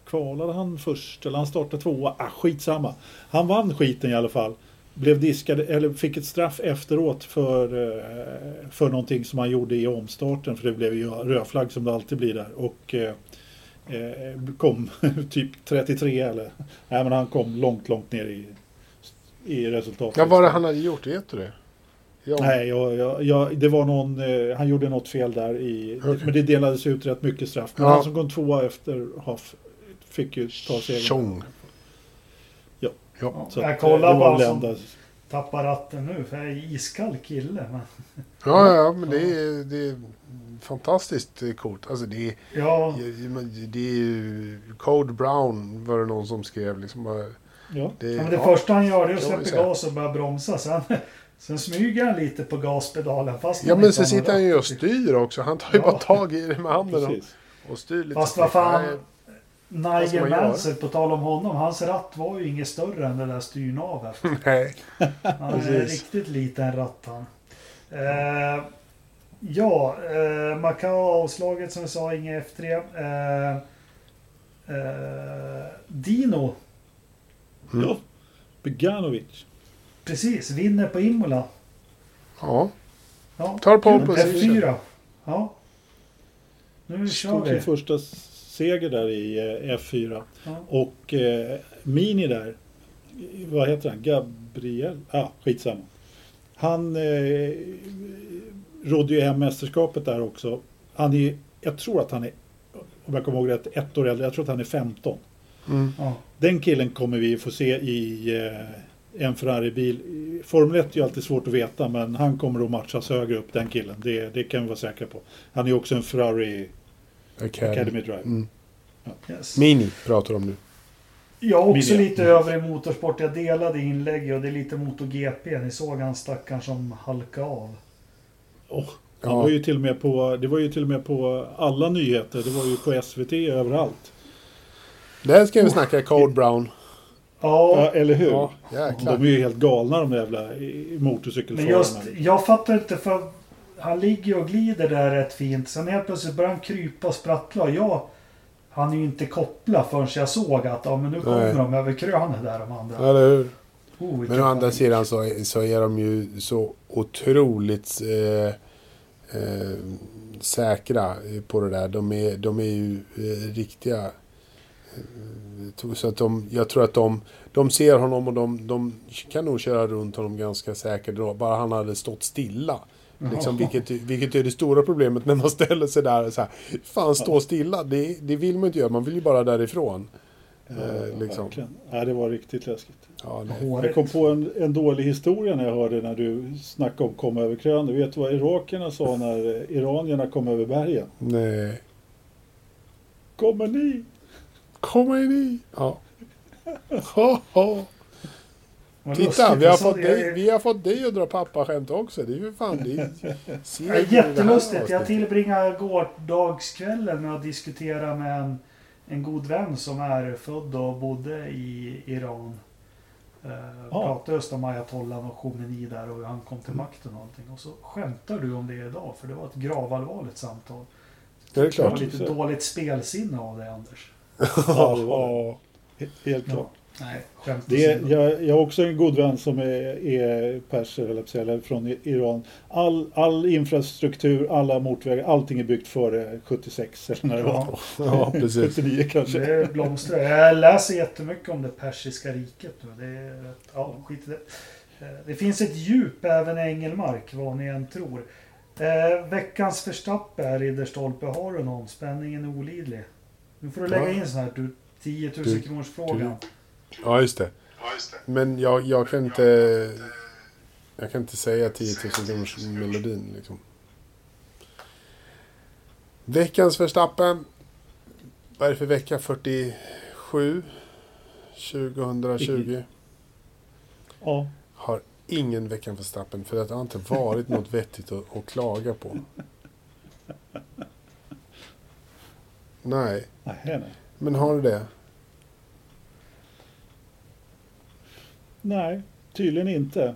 Kvalade han först eller han startade tvåa? Ah, skitsamma. Han vann skiten i alla fall. Blev diskad eller fick ett straff efteråt för, eh, för någonting som han gjorde i omstarten. För det blev ju rödflagg som det alltid blir där. Och eh, eh kom typ 33 eller... Nej men han kom långt, långt ner i, i resultatet.
Ja, vad var det han hade gjort? Vet du det? Ja.
Nej, jag, jag, jag, det var någon, eh, han gjorde något fel där i,
Okej.
men det delades ut rätt mycket straff. Men
Ja.
han som kom tvåa efter Huff fick ju ta segern.
Tjong.
Ja.
ja.
Så
Jag kollar
eh, det var
bara som- Tappar ratten nu för jag är iskall kille. Men...
Ja, ja, men det är, det är fantastiskt eh, coolt. Alltså det är,
Ja,
det är ju Code Brown var det någon som skrev. Liksom, bara,
Ja.
det,
ja, men det
ja,
första han gör det är att släppa gas och börja bromsa. Sen, sen smyger han lite på gaspedalen. Fast
Ja, men
någon
sitter han ju och styr också. Han tar ju
Ja.
bara tag i det med handen och,
Precis.
och styr lite.
Fast vad fan, Nigel? Mansell, på tal om honom. Hans ratt var ju inget större än det där styrnavet.
Nej.
Han är riktigt liten ratt han. Eh, ja, eh, Macau-avslaget som vi sa, inget F3. Eh, eh, Dino,
Mm.
Ja. Beganovic.
Precis, vinner på Imola.
Ja,
Ja,
tar pole position.
F4. Ja. Nu kör
Tog sin
vi.
första seger där i eh, F4.
Ja.
Och eh, Mini där, vad heter han? Gabriel? Ja, ah, skitsamma. Han eh, rådde ju hem mästerskapet där också. Han är, jag tror att han är, om jag kommer ihåg rätt, ett år äldre. Jag tror att han är 15.
Mm.
Ja.
Den killen kommer vi få se i eh, en Ferrari-bil. Formel 1 är ju alltid svårt att veta men han kommer att matchas högre upp den killen. Det, det kan vi vara säkra på. Han är också en Ferrari
Academy.
Academy Driver.
Mm.
Yes.
Mini pratar om nu.
Jag är också
Miljö.
lite över i motorsport. Jag delade inlägg och det är lite MotoGP. Ni såg han stackaren som halkade av.
Han
Ja.
var ju till och med på, det var ju till och med på alla nyheter. Det var ju på SVT överallt.
Där ska vi snacka Code Brown.
Ja,
Ja, eller hur?
Ja.
De är ju helt galna de jävla i-
men
motorcykelförarna.
just jag fattar inte för han ligger och glider där rätt fint. Sen helt plötsligt börjar han krypa och sprattla. Och jag han är ju inte kopplad förrän jag såg att ja, men nu kommer
Nej.
de över krönet där de andra.
Eller hur?
Oh,
Men å andra
panik.
sidan så, är- så är de ju så otroligt eh, eh, säkra på det där. De är, de är ju eh, riktiga. Så att de, jag tror att de, de ser honom och de, de kan nog köra runt honom ganska säkert. då, Bara han hade stått stilla. Liksom, vilket, vilket är det stora problemet när man ställer sig där och så här. Fan, stå stilla. Det, det vill man inte göra. Man vill ju bara därifrån.
Ja,
eh, liksom.
Ja, det var riktigt läskigt.
Ja.
Jag kom på en, en dålig historia när jag hörde när du snackade om komma över. Vet du vad irakierna sa när iranierna kom över bergen?
nej.
Kommer ni?
Kommer ni? Ja. Ha, ha. Titta, vi har, fått dig, vi har fått dig att dra pappaskämt också. Det är ju fan... Det är,
jättelustigt. Jag tillbringade gårdagskvällen med att diskutera med en, en god vän som är född och bodde i Iran. Eh, Pratade just om ayatollan och Khomeini där och hur han kom till makten och allting. Och så skämtar du om det idag för det var ett gravallvarligt samtal.
Det är
Det var
klart.
lite dåligt spelsinne av dig Anders.
Ja, det var det. He- Helt klart.
Nej, skämt
Det är, jag, jag har också en god vän som är, är perser, eller, från Iran. All, all infrastruktur, alla motorvägar, allting är byggt före 76 eller när det var.
Ja,
precis.
79 kanske.
det blomstrar. Jag läser jättemycket om det persiska riket nu. Det är ja, skit i det. Eh, Det finns ett djup även i Engelmark, vad ni än tror. Eh, veckans förstappe här, Ridderstolpe. Har du någon? Spänningen är olidlig. Nu får du lägga
Ja.
in sån här du, 10 000
Du-
kronors frågan.
Ja, just det. Men jag, jag kan inte... Jag kan inte säga 10 000 kronors melodin liksom. Veckans Verstappen. Vad är det för vecka? 47? 2020.
Ja.
Har ingen veckan Verstappen för att det har inte varit något vettigt att, att klaga på. Nej,
Nej, nej.
men har du det?
nej, tydligen inte.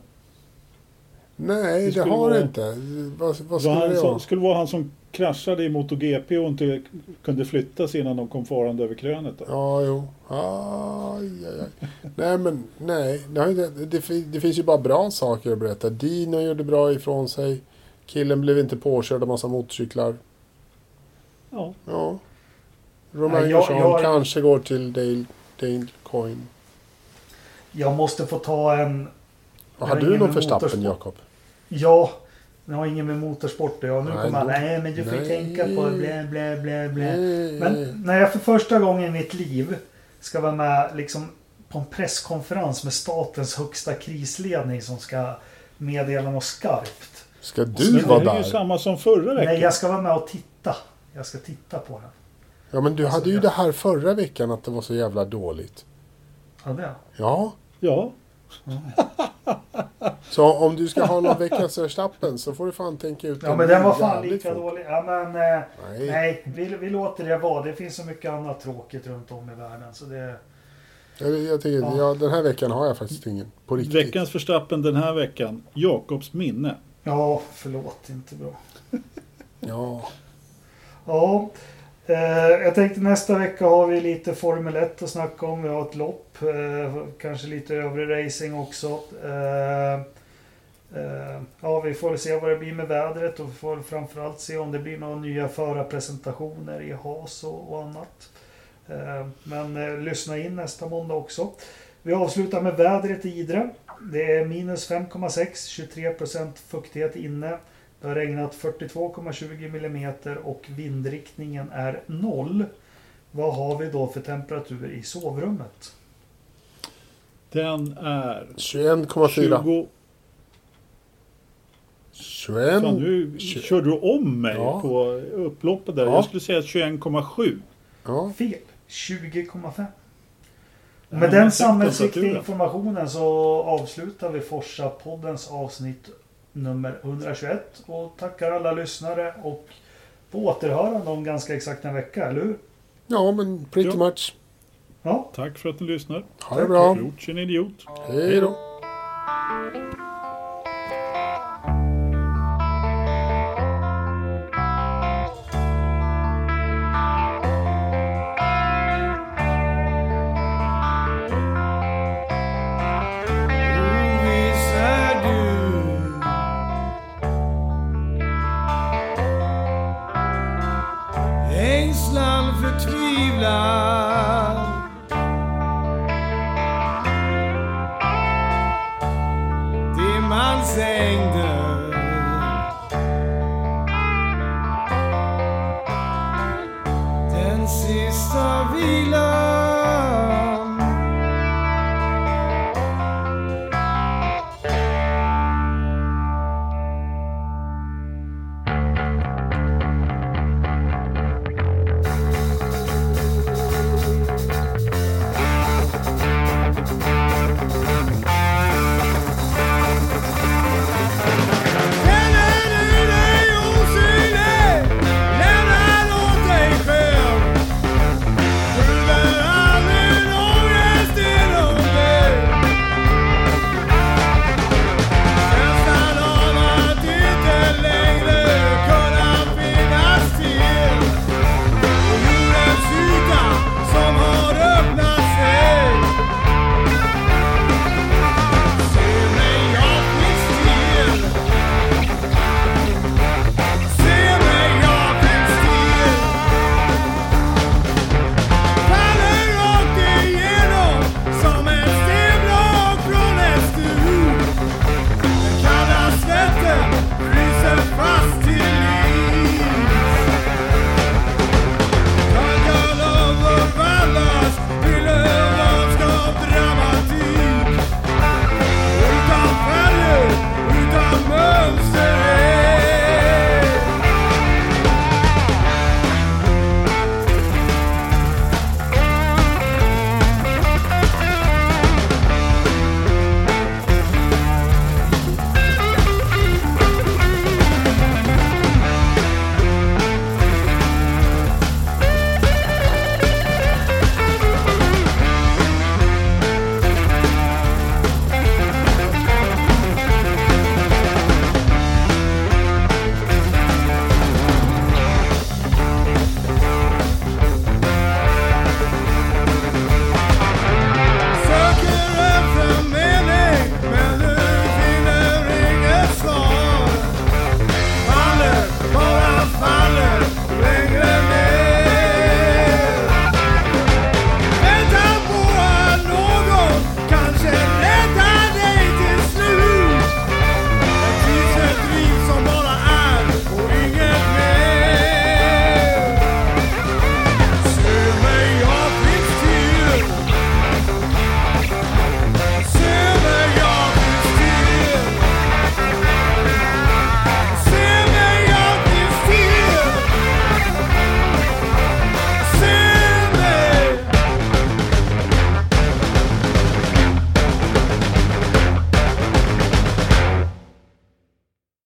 Nej,
Det
det, har det
vara-
inte. Vad, vad
Det
skulle det
som,
vara?
skulle vara han som kraschade i MotoGP och inte kunde flyttas innan de kom farande över krönet. Då.
Ja, jo. Aj, aj, aj. Nej, men nej. Det, det, det finns ju bara bra saker att berätta. Dino gjorde bra ifrån sig. Killen blev inte påkörd av massa motorcyklar.
Ja.
Ja. Romain
jag-
Grosjean
jag-
kanske går till Dale, Dale Coin.
Jag måste få ta en...
Har
har
du någon Verstappen. Jakob?
Ja, det har ingen med motorsport att göra. Nu
Nej,
kommer han. Nej, men du får ju
Nej.
tänka på blä, blä, blä, blä. Men när jag för första gången i mitt liv ska vara med liksom på en presskonferens med statens högsta krisledning som ska meddela något skarpt.
Ska du
det
vara
här är ju
där?
samma som förra veckan.
Nej, jag ska vara med och titta. Jag ska titta på den.
Ja, men du
Alltså,
hade ju
jag-
det här förra veckan att det var så jävla dåligt.
Ja, det.
Ja.
Ja,
Så om du ska ha någon veckans Verstappen så får du fan tänka ut
Ja,
en
men den var fan lika
fort.
dålig. Ja, men eh,
Nej.
nej, vi, vi låter det vara. Det finns så mycket annat tråkigt runt om i världen. Så det...
Jag, jag tycker,
Ja.
ja. den här veckan har jag faktiskt ingen. På riktigt.
veckans förstappen den här veckan. Jakobs minne.
Ja, förlåt. Inte bra.
Ja.
Ja, Eh, jag tänkte nästa vecka har vi lite Formel 1 att snacka om. Vi har ett lopp, eh, kanske lite övrig racing också. Eh, ja, vi får se vad det blir med vädret och vi får framförallt se om det blir några nya förarpresentationer i HAS och, annat. Men lyssna in nästa måndag också. Vi avslutar med vädret i Idre. Det är minus 5,6, 23 procent fuktighet inne. Det har regnat 42,20 mm och vindriktningen är 0. Vad har vi då för temperatur i sovrummet?
Den är
21,4.
20...
21.
Fan, nu körde du om mig
Ja.
på upploppet där.
Ja.
Jag skulle säga 21,7.
Ja.
Fel. 20,5.
Ja,
Med den samhällsviktiga informationen så avslutar vi Forsa-poddens avsnitt nummer 121 och tackar alla lyssnare och på återhörande om ganska exakt en vecka, eller hur?
ja, men pretty
Ja.
much.
Ja,
Tack för att ni lyssnar.
Ha det bra.
Klok en idiot.
Hej då.